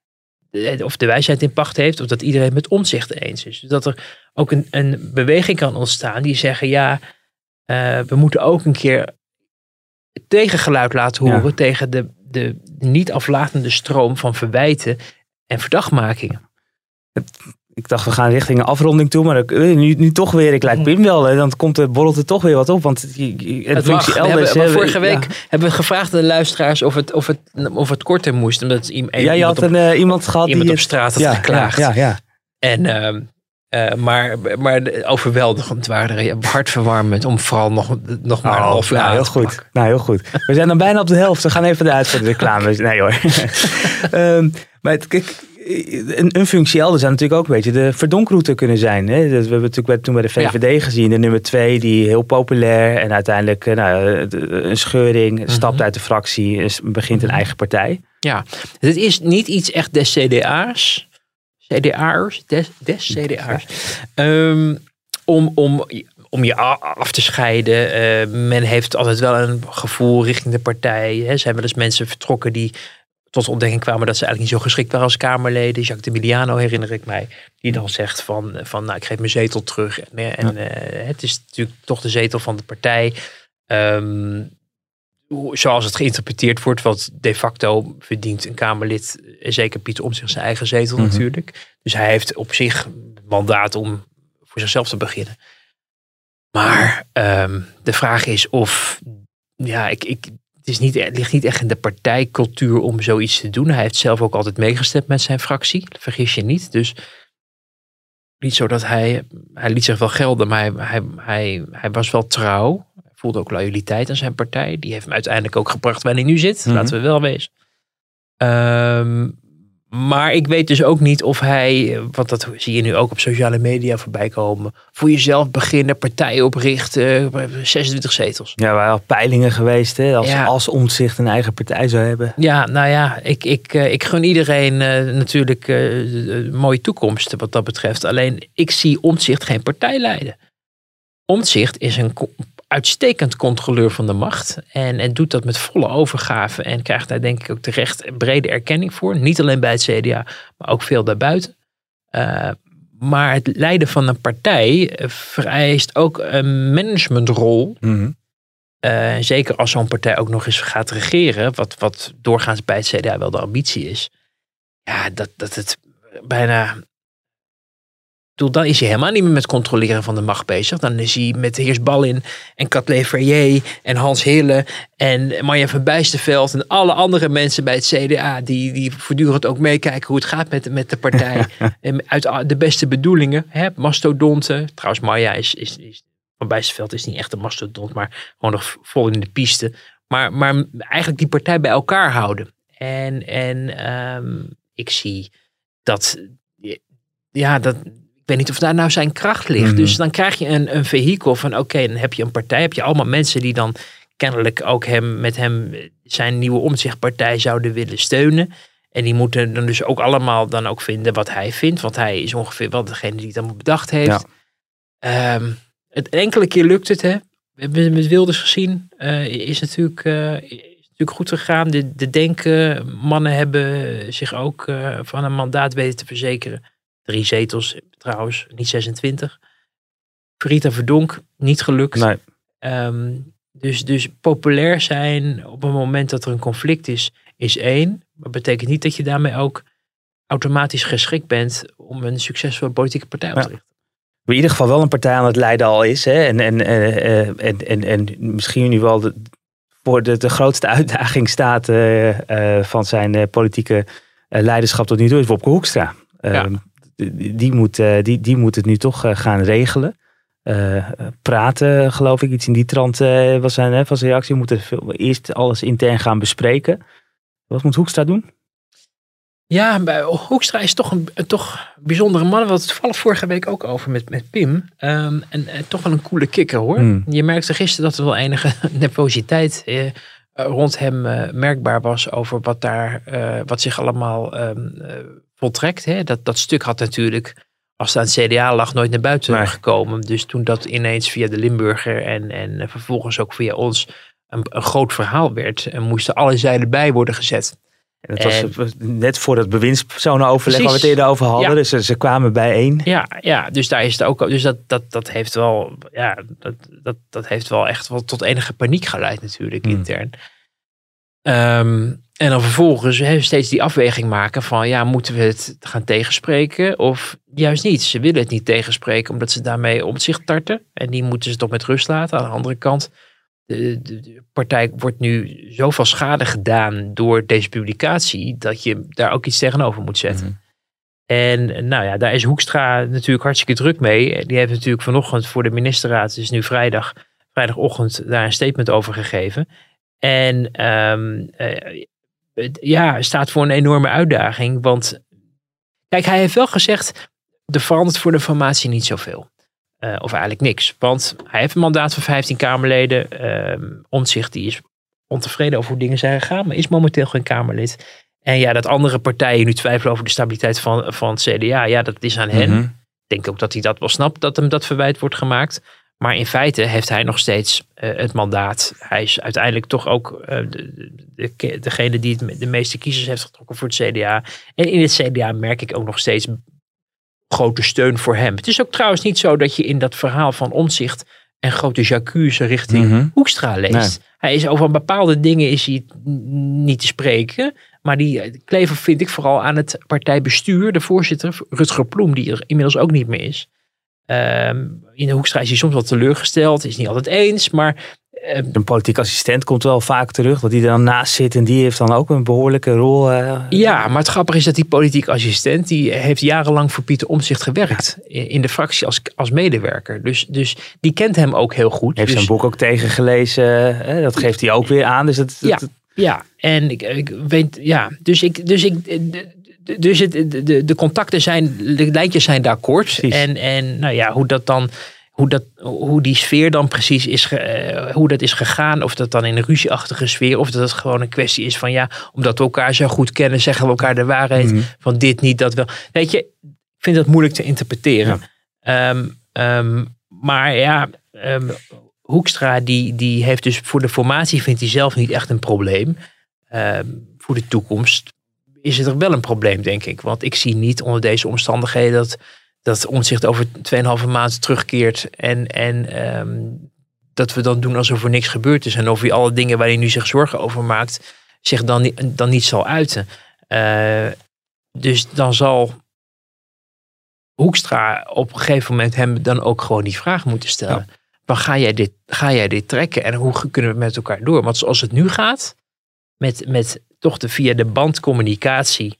eh, of de wijsheid in pacht heeft, of dat iedereen het met omzicht eens is. Dus dat er ook een, een beweging kan ontstaan die zeggen, ja, eh, we moeten ook een keer tegengeluid laten horen Ja. tegen de, de niet aflatende stroom van verwijten en verdachtmakingen. Ik dacht, we gaan richting een afronding toe, maar eh, nu, nu toch weer, ik lijk Pim wel, hè, dan komt er, borrelt er toch weer wat op. Want het mag. functie We elders... hebben, vorige week ja. hebben we gevraagd aan de luisteraars of het, of het, of het korter moest. Omdat iem- Ja, je iemand, had een, eh, iemand gehad iemand die... op straat had ja, geklaagd. Ja, ja, ja. En, ehm, eh, maar, maar de- overweldigend waren er, hartverwarmend om vooral nog, nog maar een Oh, half uur nou, heel goed. pakken. Nou, heel goed. We zijn dan bijna op de helft. We gaan even eruit voor de reclame. Nee hoor. Ehm, maar het, kijk, een, een functie elders zou natuurlijk ook een beetje de verdonkroute kunnen zijn. Hè? Dat, we hebben natuurlijk toen bij de VVD gezien. De nummer twee, die heel populair. En uiteindelijk eh, nou, de- een scheuring. Stapt Mhm. uit de fractie. Begint een eigen partij. Het is niet iets echt des CDA's. CDA'ers, des, des CDA's. Ehm, om, om, om je af te scheiden. Eh, men heeft altijd wel een gevoel richting de partij. Hè. Er zijn wel eens mensen vertrokken die tot de ontdekking kwamen dat ze eigenlijk niet zo geschikt waren als Kamerleden. Jacques de Miliano herinner ik mij. Die dan zegt van, van nou, ik geef mijn zetel terug. En, eh, en eh, het is natuurlijk toch de zetel van de partij. Hoe- zoals het geïnterpreteerd wordt, want de facto verdient een Kamerlid, eh, zeker Pieter Omtzigt, zijn eigen zetel Mhm. natuurlijk. Dus hij heeft op zich mandaat om voor zichzelf te beginnen. Maar ehm, de vraag is of, ja, ik, ik, het, is niet, het ligt niet echt in de partijcultuur om zoiets te doen. Hij heeft zelf ook altijd meegestemd met zijn fractie, vergis je niet. Dus niet zo dat hij, hij liet zich wel gelden, maar hij, hij, hij, hij was wel trouw. Hij voelde ook loyaliteit aan zijn partij. Die heeft hem uiteindelijk ook gebracht waar hij nu zit, Mhm. laten we wel wezen. Ehm, maar ik weet dus ook niet of hij, want dat zie je nu ook op sociale media voorbij komen, voor jezelf beginnen, partij oprichten, 26 zetels. Ja, waren al peilingen geweest. Hè, als, Ja. als Omtzigt een eigen partij zou hebben. Ja, nou ja, ik, ik, eh, ik gun iedereen eh, natuurlijk eh, een mooie toekomst wat dat betreft. Alleen ik zie Omtzigt geen partij leiden. Omtzigt is een uitstekend controleur van de macht. En, en doet dat met volle overgave. En krijgt daar denk ik ook terecht brede erkenning voor. Niet alleen bij het CDA, maar ook veel daarbuiten. Eh, maar het leiden van een partij eh, vereist ook een managementrol. Eh, zeker als zo'n partij ook nog eens gaat regeren, wat, wat doorgaans bij het CDA wel de ambitie is. Ja, dat, dat het bijna. Bedoel, dan is hij helemaal niet meer met controleren van de macht bezig. Dan is hij met Heers Ballin en Kathleen Verrier en Hans Hille en Marja van Bijsterveld en alle andere mensen bij het CDA die, die voortdurend ook meekijken hoe het gaat met, met de partij. en uit de beste bedoelingen, hè, mastodonten. Trouwens, Marja is, is, is van Bijsterveld is niet echt een mastodont, maar gewoon nog vol in de piste. Maar, maar eigenlijk die partij bij elkaar houden. En, en ehm, ik zie dat, ja, dat, weet niet of daar nou zijn kracht ligt. Mhm. Dus dan krijg je een, een vehikel van, oké, dan heb je een partij, heb je allemaal mensen die dan kennelijk ook hem, met hem zijn nieuwe omzichtpartij zouden willen steunen. En die moeten dan dus ook allemaal dan ook vinden wat hij vindt. Want hij is ongeveer wel degene die het allemaal bedacht heeft. Ehm, het enkele keer lukt het, hè. We hebben het met Wilders gezien. eh, is, natuurlijk, eh, is natuurlijk goed gegaan. De, de denken, mannen hebben zich ook eh, van een mandaat weten te verzekeren. Drie zetels trouwens, niet 26. Rita Verdonk, niet gelukt. Nee. Ehm, dus, dus populair zijn op een moment dat er een conflict is, is één. Maar betekent niet dat je daarmee ook automatisch geschikt bent om een succesvolle politieke partij op te richten. in ieder geval wel een partij aan het leiden al is. Hè? En, en, eh, eh, en, en, en misschien nu wel de, voor de, de grootste uitdaging staat eh, eh, van zijn eh, politieke eh, leiderschap tot nu toe is Wopke Hoekstra. Die, moet, eh, die, die moet het nu toch eh, gaan regelen. Eh, praten, geloof ik, iets in die trant was zijn, hè, van zijn reactie. We moeten veel- eerst alles intern gaan bespreken. Wat moet Hoekstra doen? Ja, bij Hoekstra is toch een, toch bijzondere man. We hadden het toevallig vorige week ook over met, met Pim. Ehm, en, en toch wel een coole kikker hoor. Hmm. Je merkte gisteren dat er wel enige nervositeit eh, rond hem eh, merkbaar was over wat, daar, eh, wat zich allemaal ehm, eh, voltrekt. Hè. Dat, dat stuk had natuurlijk, als het aan het CDA lag, nooit naar buiten Nee. gekomen. Dus toen dat ineens via de Limburger en, en eh, vervolgens ook via ons een, een groot verhaal werd, en moesten alle zeilen bij worden gezet. En dat was En- eh, net voor het bewindspersonen-overleg waar we het eerder over hadden. Ja. Dus ze, ze kwamen bijeen. Ja, ja, dus daar is het ook. Dus dat, dat, dat heeft wel. Ja, dat, dat, dat heeft wel echt wel tot enige paniek geleid, natuurlijk, Hmm. intern. Ehm, en dan vervolgens hè, steeds die afweging maken van ja, moeten we het gaan tegenspreken of juist niet. Ze willen het niet tegenspreken omdat ze daarmee om zich tarten. En die moeten ze toch met rust laten. Aan de andere kant, de, de, de partij wordt nu zoveel schade gedaan door deze publicatie dat je daar ook iets tegenover moet zetten. En nou ja, daar is Hoekstra natuurlijk hartstikke druk mee. Die heeft natuurlijk vanochtend voor de ministerraad, het is nu vrijdag, vrijdagochtend, daar een statement over gegeven. En ehm, eh, ja, staat voor een enorme uitdaging. Want kijk, hij heeft wel gezegd, er verandert voor de formatie niet zoveel. Eh, of eigenlijk niks. Want hij heeft een mandaat van 15 Kamerleden. Ehm Omtzigt die is ontevreden over hoe dingen zijn gegaan, maar is momenteel geen Kamerlid. En ja, dat andere partijen nu twijfelen over de stabiliteit van, van het CDA, ja, dat is aan hen. Mhm. Ik denk ook dat hij dat wel snapt, dat hem dat verwijt wordt gemaakt. Maar in feite heeft hij nog steeds eh, het mandaat. Hij is uiteindelijk toch ook eh, de, de, de- degene die het de meeste kiezers heeft getrokken voor het CDA. En in het CDA merk ik ook nog steeds grote steun voor hem. Het is ook trouwens niet zo dat je in dat verhaal van omzicht en grote jacuse richting Mhm. Hoekstra leest. Nee. Hij is over bepaalde dingen is hij niet te spreken. Maar die klever vind ik vooral aan het partijbestuur. De voorzitter, Rutger Ploem, die er inmiddels ook niet meer is. Um, in de Hoekstra is hij soms wel teleurgesteld, is niet altijd eens, maar een politiek assistent komt wel vaak terug, dat die er dan naast zit en die heeft dan ook een behoorlijke rol. Uh, ja, maar het grappige is dat die politiek assistent, die heeft jarenlang voor Pieter Omzicht gewerkt in de fractie als, als medewerker. Dus, dus die kent hem ook heel goed. Heeft dus, zijn boek ook tegengelezen, hè? dat geeft hij ook weer aan. Dus het, ja, ja, en ik, ik weet, ja, dus ik, dus ik, dus het, de, de contacten zijn, de lijntjes zijn daar kort. En, en nou ja, hoe dat dan hoe, dat, hoe die sfeer dan precies is, uh, hoe dat is gegaan. Of dat dan in een ruzieachtige sfeer. Of dat het gewoon een kwestie is van ja, omdat we elkaar zo goed kennen, zeggen we elkaar de waarheid mhm. van dit niet, dat wel. Weet je, ik vind dat moeilijk te interpreteren. Ehm, ehm, maar ja, um, Hoekstra die, die heeft dus voor de formatie vindt hij zelf niet echt een probleem. voor de toekomst is het er wel een probleem, denk ik. Want ik zie niet onder deze omstandigheden dat dat omzicht over 2,5 maand terugkeert. En, en ehm, dat we dan doen alsof er niks gebeurd is. En of hij alle dingen waar hij nu zich zorgen over maakt, zich dan, dan niet zal uiten. Uh, dus dan zal Hoekstra op een gegeven moment hem dan ook gewoon die vraag moeten stellen. Ja. ga jij, dit, ga jij dit trekken en hoe kunnen we met elkaar door? Want zoals het nu gaat, met, met toch de, via de bandcommunicatie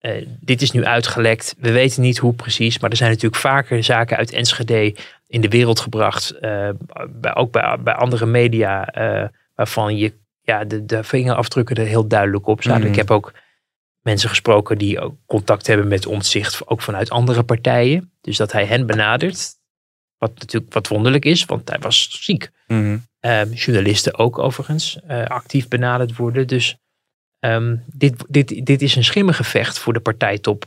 uh, dit is nu uitgelekt. We weten niet hoe precies. Maar er zijn natuurlijk vaker zaken uit Enschede in de wereld gebracht. Uh, bij, ook bij, bij andere media. Uh, waarvan je ja, de, de vingerafdrukken er heel duidelijk op staan. Ik mhm. heb ook mensen gesproken die ook contact hebben met omzicht. Ook vanuit andere partijen. Dus dat hij hen benadert. Wat natuurlijk wat wonderlijk is, want hij was ziek. Mm journalisten ook overigens actief benaderd worden. Dus Ehm, dit, dit, dit is een schimmengevecht voor de partijtop.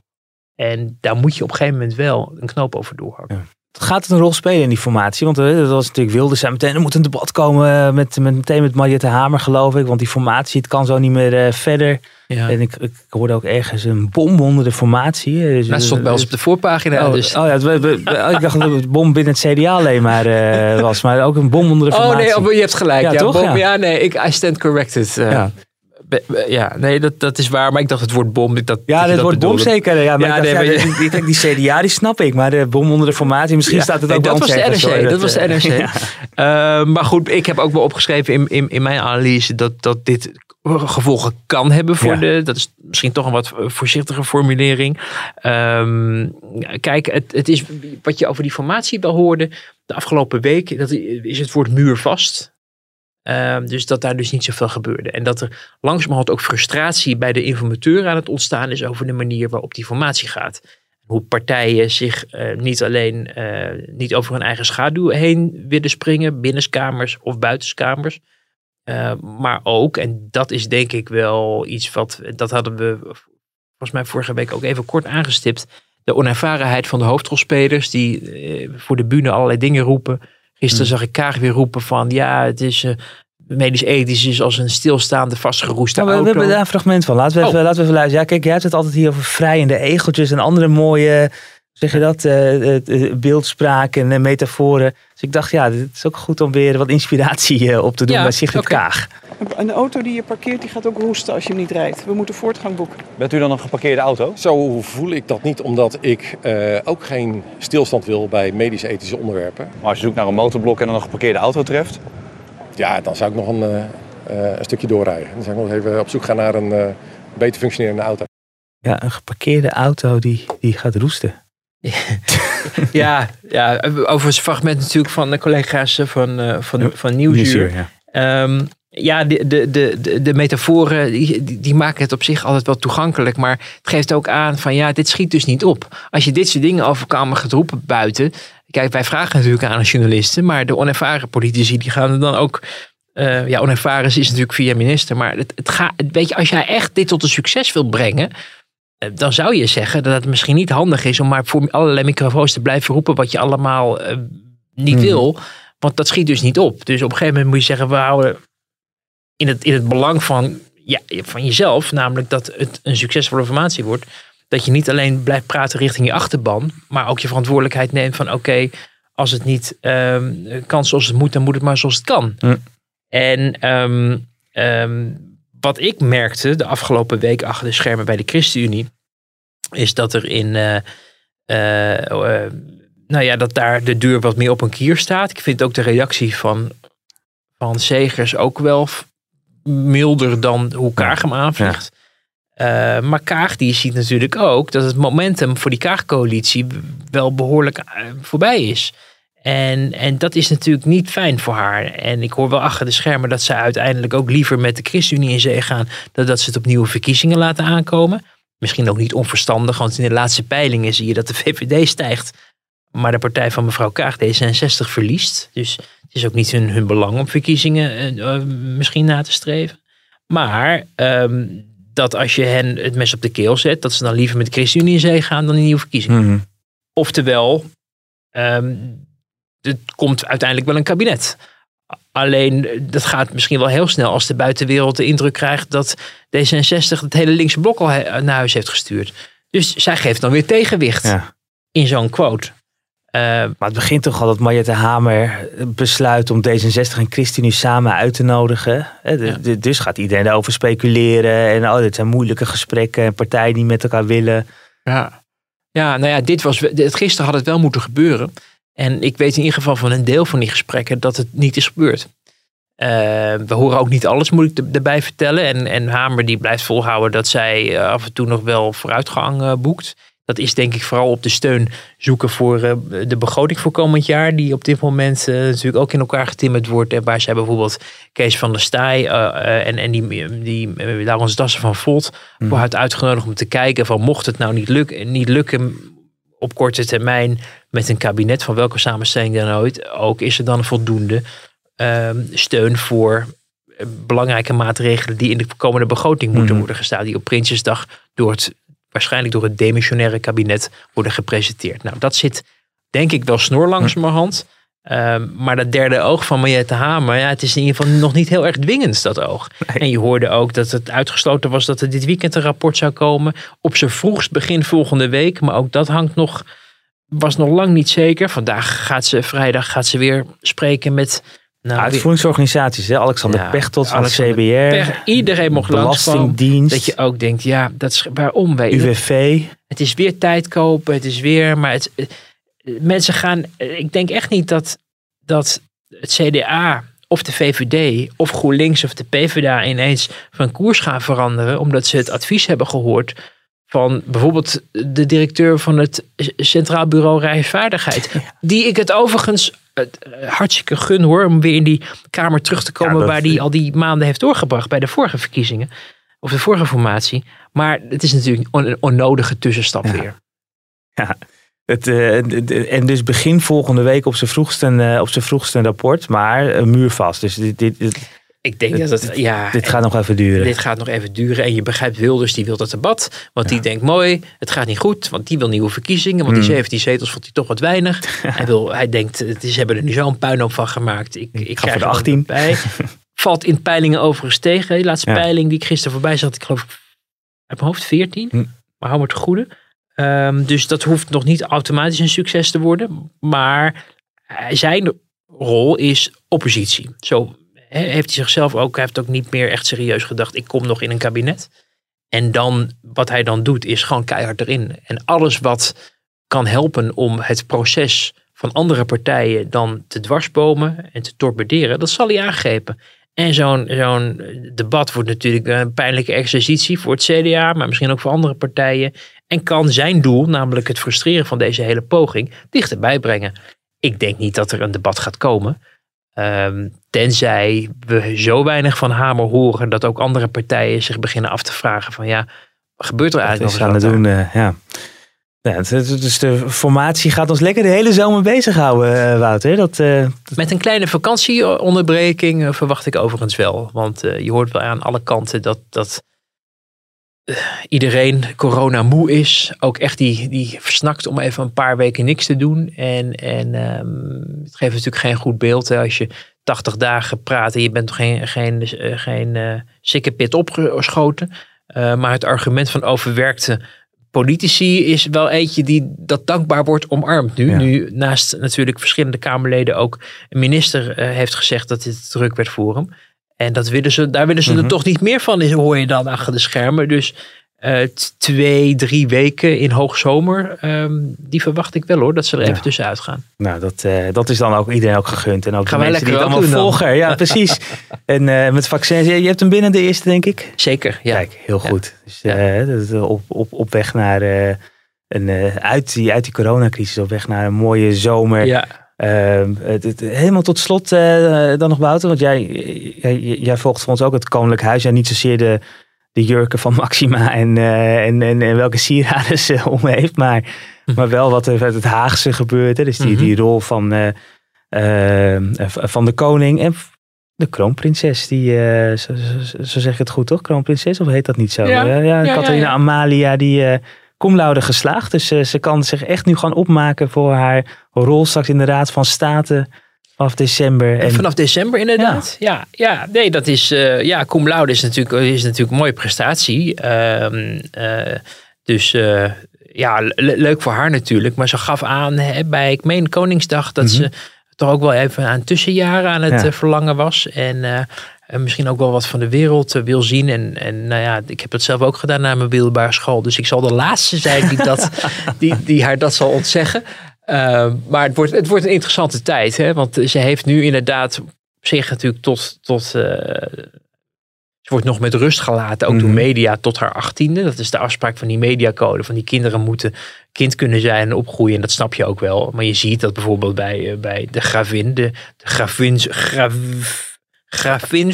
En daar moet je op een gegeven moment wel een knoop over doorhakken. Gaat het een rol spelen in die formatie? Want eh, dat was natuurlijk wilde zijn meteen. Er moet een debat komen eh, met, met, meteen met Mariette Hamer, geloof ik. Want die formatie, het kan zo niet meer uh, verder. Ja. En ik, ik hoorde ook ergens een bom onder de formatie. Dus, dat stond bij ons op de voorpagina. Oh, dus. oh ja, ik dacht dat het bom binnen het CDA alleen maar uh, was. Maar ook een bom onder de formatie. Oh nee, je hebt gelijk. Ja, ja, toch? Bom, ja. ja. nee, ik, I stand corrected. Uh, ja. Ja, nee, dat, dat is waar. Maar ik dacht het woord bom. Dat, ja, het woord bom zeker. Ja, maar ja, nee, maar je... die, die CDA, die snap ik. Maar de bom onder de formatie, misschien staat het ook nee, dat was de NRC. Dat, was de NRC. Uh, maar goed, ik heb ook wel opgeschreven in, in, in mijn analyse dat, dat dit gevolgen kan hebben voor de. Dat is misschien toch een wat voorzichtige formulering. Um, kijk, het, het is wat je over die formatie wel hoorde de afgelopen week. Dat is het woord muurvast. Ehm, dus dat daar dus niet zoveel gebeurde. En dat er langzamerhand ook frustratie bij de informateur aan het ontstaan is over de manier waarop die formatie gaat. Hoe partijen zich uh, niet alleen uh, niet over hun eigen schaduw heen willen springen, binnenskamers of buitenskamers. Uh, maar ook, en dat is denk ik wel iets wat, dat hadden we volgens mij vorige week ook even kort aangestipt. De onervarenheid van de hoofdrolspelers die voor de bühne allerlei dingen roepen Gisteren mm. zag ik Kaag weer roepen van ja, het is uh, medisch ethisch is als een stilstaande vastgeroeste nou, we, we, hebben daar een fragment van. Laten we, even, oh. laten we even luisteren. Ja, kijk, jij hebt het altijd hier over vrijende egeltjes en andere mooie, zeg je dat, uh, beeldspraak en metaforen. Dus ik dacht, ja, het is ook goed om weer wat inspiratie op te doen bij Sigrid okay. Kaag. Een auto die je parkeert, die gaat ook roesten als je hem niet rijdt. We moeten voortgang boeken. Bent u dan een geparkeerde auto? Zo voel ik dat niet, omdat ik uh, ook geen stilstand wil bij medische ethische onderwerpen. Maar als je zoekt naar een motorblok en dan een geparkeerde auto treft? Ja, dan zou ik nog een, uh, een stukje doorrijden. Dan zou ik nog even op zoek gaan naar een uh, beter functionerende auto. Ja, een geparkeerde auto die, die gaat roesten. ja, ja, over het fragment natuurlijk van de collega's van, van, van Nieuwsuur. Ja. Um, ja, de, de, de, de metaforen die, die maken het op zich altijd wel toegankelijk. Maar het geeft ook aan van ja, dit schiet dus niet op. Als je dit soort dingen over elkaar gaat roepen buiten. Kijk, wij vragen natuurlijk aan de journalisten. Maar de onervaren politici die gaan er dan ook... Uh, ja, onervaren is natuurlijk via minister. Maar het, het gaat, weet je, als jij echt dit tot een succes wilt brengen... Eh, dan zou je zeggen dat het misschien niet handig is... om maar voor allerlei microfoons te blijven roepen... wat je allemaal uh, niet hmm. wil. Want dat schiet dus niet op. Dus op een gegeven moment moet je zeggen... we houden in het, in het belang van, ja, van jezelf, namelijk dat het een succesvolle formatie wordt, dat je niet alleen blijft praten richting je achterban, maar ook je verantwoordelijkheid neemt van oké, als het niet um, kan zoals het moet, dan moet het maar zoals het kan. En um, um, wat ik merkte de afgelopen week achter de schermen bij de ChristenUnie, is dat er in uh, uh, nou ja, dat daar de deur wat meer op een kier staat. Ik vind ook de reactie van, van Segers ook wel milder dan hoe Kaag hem aanvliegt. Eh, maar Kaag die ziet natuurlijk ook dat het momentum voor die Kaag-coalitie wel behoorlijk eh, voorbij is. En, en dat is natuurlijk niet fijn voor haar. En ik hoor wel achter de schermen dat ze uiteindelijk ook liever met de ChristenUnie in zee gaan. dan dat ze het op nieuwe verkiezingen laten aankomen. Misschien ook niet onverstandig, want in de laatste peilingen zie je dat de VVD stijgt. Maar de partij van mevrouw Kaag, D66, verliest. Dus het is ook niet hun, hun belang om verkiezingen eh, eh, misschien na te streven. Maar ehm, dat als je hen het mes op de keel zet, dat ze dan liever met de ChristenUnie in zee gaan dan in nieuwe verkiezingen. Mhm. Oftewel, ehm er komt uiteindelijk wel een kabinet. Alleen eh, dat gaat misschien wel heel snel als de buitenwereld de indruk krijgt dat D66 het hele linkse blok al naar huis heeft gestuurd. Dus zij geeft dan weer tegenwicht Ja. in zo'n quote. Eh, Maar het begint toch al dat Mariette Hamer besluit om D66 en ChristenUnie samen uit te nodigen. Hè, de- Ja. de- Dus gaat iedereen daarover speculeren. En oh, dit zijn moeilijke gesprekken en partijen die met elkaar willen. Ja. ja, nou ja, dit was, dit, gisteren had het wel moeten gebeuren. En ik weet in ieder geval van een deel van die gesprekken dat het niet is gebeurd. Eh, we horen ook niet alles, moet ik er- erbij vertellen. En, en Hamer die blijft volhouden dat zij eh, af en toe nog wel vooruitgang eh, boekt. Dat is denk ik vooral op de steun zoeken voor eh, de begroting voor komend jaar. Die op dit moment eh, natuurlijk ook in elkaar getimmerd wordt. En waar zij bijvoorbeeld Kees van der Staaij eh, en, en die, die Laurens Dassen van Volt voor had uitgenodigd om te kijken van mocht het nou niet, luk, niet lukken op korte termijn met een kabinet van welke samenstelling dan ooit ook, is er dan voldoende ehm, steun voor belangrijke maatregelen die in de komende begroting moeten Mhm. worden gestaan, die op Prinsjesdag door het, waarschijnlijk door het demissionaire kabinet worden gepresenteerd. Nou, dat zit denk ik wel snor langzamerhand. Ehm, maar dat derde oog van Mariette Hamer, ja, het is in ieder geval nog niet heel erg dwingend, dat oog. En je hoorde ook dat het uitgesloten was dat er dit weekend een rapport zou komen. Op zijn vroegst begin volgende week. Maar ook dat hangt nog, was nog lang niet zeker. Vandaag gaat ze, vrijdag gaat ze weer spreken met... Nou, Uitvoeringsorganisaties, hè? Alexander Ja, Pechtold van het CBR. per- iedereen mocht. Belastingdienst. Dat je ook denkt, ja, dat is, waarom? Weet je? UWV. Het is weer tijd kopen, het is weer, maar het, eh, mensen gaan, eh, ik denk echt niet dat, dat het CDA of de VVD of GroenLinks of de PvdA ineens van koers gaan veranderen, omdat ze het advies hebben gehoord van bijvoorbeeld de directeur van het Centraal Bureau Rijksvaardigheid. Die ik het overigens hartstikke gun hoor, om weer in die kamer terug te komen Ja, waar die al die maanden heeft doorgebracht bij de vorige verkiezingen. Of de vorige formatie. Maar het is natuurlijk een on- onnodige tussenstap Ja. weer. Het, eh, en dus begin volgende week op zijn vroegste, eh, op zijn vroegste een rapport, maar een muurvast. Dus dit, dit, dit, Ik denk dat het, ja, dit gaat nog even duren. dit gaat nog even duren. En je begrijpt Wilders, die wil dat debat. Want die denkt mooi, het gaat niet goed. Want die wil nieuwe verkiezingen. Want die Hmm. 17 zetels vond hij toch wat weinig. hij, wil, hij denkt, het is, ze hebben er nu zo'n puinhoop van gemaakt. Ik, ik, ga voor de er ook 18. Bij. Valt in peilingen overigens tegen. De laatste Ja. peiling die ik gisteren voorbij zat, ik geloof uit mijn hoofd 14. Hm. Maar hou me te goede. Ehm, dus dat hoeft nog niet automatisch een succes te worden. Maar zijn rol is oppositie. Zo heeft hij zichzelf ook, heeft ook niet meer echt serieus gedacht, ik kom nog in een kabinet. En dan, wat hij dan doet, is gewoon keihard erin. En alles wat kan helpen om het proces van andere partijen dan te dwarsbomen en te torpederen, dat zal hij aangrepen. En zo'n zo'n debat wordt natuurlijk een pijnlijke exercitie voor het CDA, maar misschien ook voor andere partijen. En kan zijn doel, namelijk het frustreren van deze hele poging, dichterbij brengen. Ik denk niet dat er een debat gaat komen. Ehm, tenzij we zo weinig van Hamer horen dat ook andere partijen zich beginnen af te vragen van ja, wat gebeurt er eigenlijk nog aan eens het wat doen, eh, ja. Dus de formatie gaat ons lekker de hele zomer bezighouden, eh, Wouter. Dat, eh, Met een kleine vakantieonderbreking verwacht ik overigens wel. Want je hoort wel aan alle kanten dat, dat iedereen corona moe is. Ook echt die, die versnakt om even een paar weken niks te doen. En, en ehm, het geeft natuurlijk geen goed beeld hè, als je 80 dagen praat en je bent geen, geen, eh, geen eh sikkepit opgeschoten. Eh, maar het argument van overwerkte politici is wel eentje die dat dankbaar wordt omarmd nu. Ja. Nu naast natuurlijk verschillende Kamerleden ook een minister heeft gezegd dat dit druk werd voor hem. En dat willen ze, daar willen ze Mhm. er toch niet meer van, hoor je dan achter de schermen. Dus eh, twee, drie weken in hoogzomer. ehm, die verwacht ik wel hoor, dat ze er Ja. even tussenuit gaan. Nou, dat, eh, dat is dan ook iedereen ook gegund. En ook Gaan de wij mensen die het allemaal volgen. Ja, precies. en eh, met vaccins, je je hebt hem binnen de eerste, denk ik. Zeker, ja. Kijk, heel Ja. goed. Dus Ja. op, op, op weg naar een, uit, die, uit die coronacrisis, op weg naar een mooie zomer. Ehm, het, het- helemaal tot slot eh, dan nog Wouter, want jij, jij, jij volgt voor ons ook het Koninklijk Huis. Ja, niet zozeer de, de jurken van Maxima en, eh, en, en, en welke sieraden ze om heeft, maar, maar wel wat er met het Haagse gebeurt. Hè. Dus die, Mhm. die rol van, eh, eh, van de koning en de kroonprinses. Die, eh, zo, zo, zo zeg je het goed toch? Kroonprinses of heet dat niet zo? Ja. Ja, ja, Catharina ja. Amalia die eh laude geslaagd. Dus eh, ze kan zich echt nu gaan opmaken voor haar rol straks in de Raad van State vanaf december. En vanaf december inderdaad. Ja, ja, nee, dat is. eh ja, cum laude is natuurlijk, is natuurlijk een mooie prestatie. Ehm, eh, dus ja, le- leuk voor haar natuurlijk. Maar ze gaf aan hè, bij, ik meen Koningsdag, dat ze toch ook wel even aan tussenjaren aan het Ja. verlangen was. En en misschien ook wel wat van de wereld eh, wil zien. En, en nou ja, ik heb dat zelf ook gedaan na mijn middelbare school. Dus ik zal de laatste zijn die, dat, die, die haar dat zal ontzeggen. Uh, maar het wordt, het wordt een interessante tijd. Hè? Want ze heeft nu inderdaad op zich natuurlijk tot... tot uh, ze wordt nog met rust gelaten, ook mm. door media, tot haar achttiende. Dat is de afspraak van die mediacode. Van die kinderen moeten kind kunnen zijn en opgroeien. En dat snap je ook wel. Maar je ziet dat bijvoorbeeld bij, bij de gravin, de, de gravin, grav, gravin,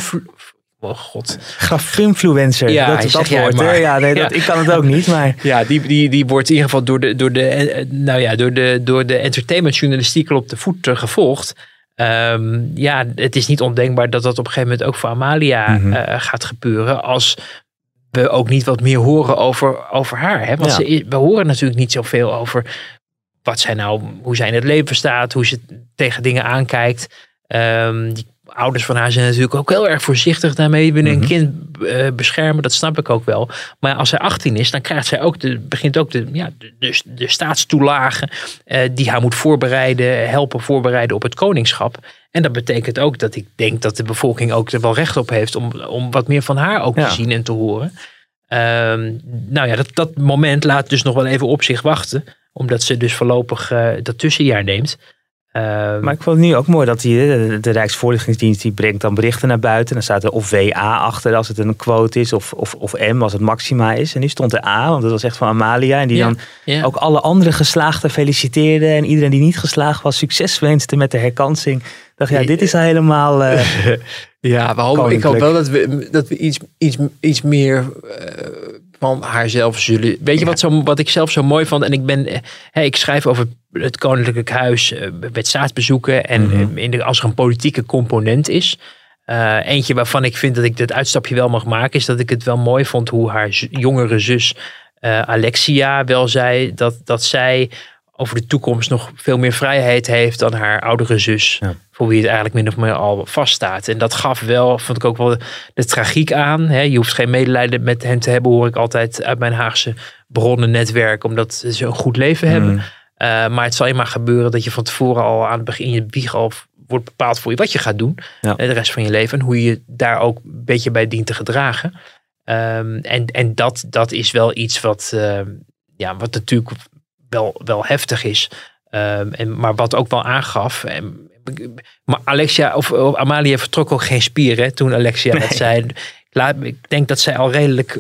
Oh god. Grafinfluencer. Ja, dat is dat woord. maar. Ja, nee, dat, ja. ik kan het ook niet. Maar... Ja, die, die, die wordt in ieder geval door de, door de, nou ja, door de, door de entertainmentjournalistiek al op de voet gevolgd. Um, ja, het is niet ondenkbaar dat dat op een gegeven moment ook voor Amalia mm -hmm. uh, gaat gebeuren. Als we ook niet wat meer horen over, over haar. Hè? Want ja. ze, we horen natuurlijk niet zoveel over wat zij nou, hoe zij in het leven staat, hoe ze tegen dingen aankijkt. Um, die ouders van haar zijn natuurlijk ook heel erg voorzichtig daarmee. willen een mm -hmm. kind uh, beschermen, dat snap ik ook wel. Maar als zij 18 is, dan krijgt zij ook de, begint ook de, ja, de, de, de staatstoelagen uh, die haar moet voorbereiden, helpen voorbereiden op het koningschap. En dat betekent ook dat ik denk dat de bevolking ook er wel recht op heeft om, om wat meer van haar ook ja. te zien en te horen. Um, nou ja, dat, dat moment laat dus nog wel even op zich wachten. Omdat ze dus voorlopig uh, dat tussenjaar neemt. Um, maar ik vond het nu ook mooi dat die, de, de Rijksvoorlichtingsdienst die brengt dan berichten naar buiten. Dan staat er of WA achter als het een quote is of, of, of M als het maxima is. En nu stond er A, want dat was echt van Amalia. En die ja, dan ja. ook alle andere geslaagden feliciteerde. En iedereen die niet geslaagd was succes wenste met de herkansing. Ik dacht, ja, dit is al helemaal... Uh, ja, we hopen, ik hoop wel dat we, dat we iets, iets, iets meer... Uh, van haarzelf zullen. Weet je wat, zo, wat ik zelf zo mooi vond? En ik ben, hè, ik schrijf over het Koninklijk Huis uh, met staatsbezoeken. En mm -hmm. in de, als er een politieke component is. Uh, eentje waarvan ik vind dat ik dit uitstapje wel mag maken, is dat ik het wel mooi vond hoe haar jongere zus uh, Alexia wel zei dat, dat zij over de toekomst nog veel meer vrijheid heeft dan haar oudere zus. Ja. Voor wie het eigenlijk min of meer al vaststaat. En dat gaf wel, vond ik ook wel de, tragiek aan. Hè. Je hoeft geen medelijden met hen te hebben, hoor ik altijd uit mijn Haagse bronnennetwerk. Omdat ze een goed leven hebben. Mm. Uh, maar het zal je maar gebeuren dat je van tevoren al aan het begin in je wieg al wordt bepaald voor je wat je gaat doen. Ja. De rest van je leven. En hoe je daar ook een beetje bij dient te gedragen. Um, en en dat, dat is wel iets wat, uh, ja, wat natuurlijk wel, wel heftig is. Um, en, maar wat ook wel aangaf. En, maar Alexia of, of, Amalia vertrok ook geen spier hè, toen Alexia nee. dat zei. Laat, ik denk dat zij al redelijk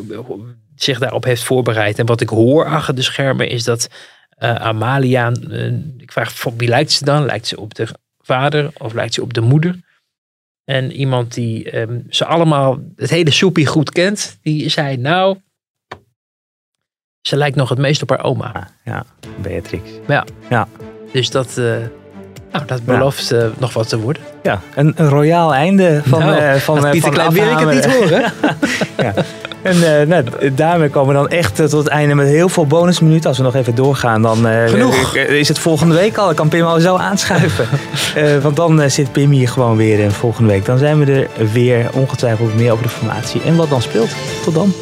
zich daarop heeft voorbereid. En wat ik hoor achter de schermen is dat uh, Amalia. Uh, ik vraag wie lijkt ze dan? Lijkt ze op de vader of lijkt ze op de moeder? En iemand die um, ze allemaal het hele soepie goed kent, die zei nou. Ze lijkt nog het meest op haar oma. Ja, ja Beatrix. Ja. ja. Dus dat, uh, nou, dat belooft uh, nog wat te worden. Ja, een, een royaal einde van, nou, uh, van Pieter van Klein wil ik het niet horen. ja. En nou, daarmee komen we dan echt tot het einde met heel veel bonusminuten. Als we nog even doorgaan, dan Genoeg. is het volgende week al. Dan kan Pim al zo aanschuiven. want dan zit Pim hier gewoon weer. En volgende week dan zijn we er weer ongetwijfeld meer over de formatie. En wat dan speelt. Tot dan.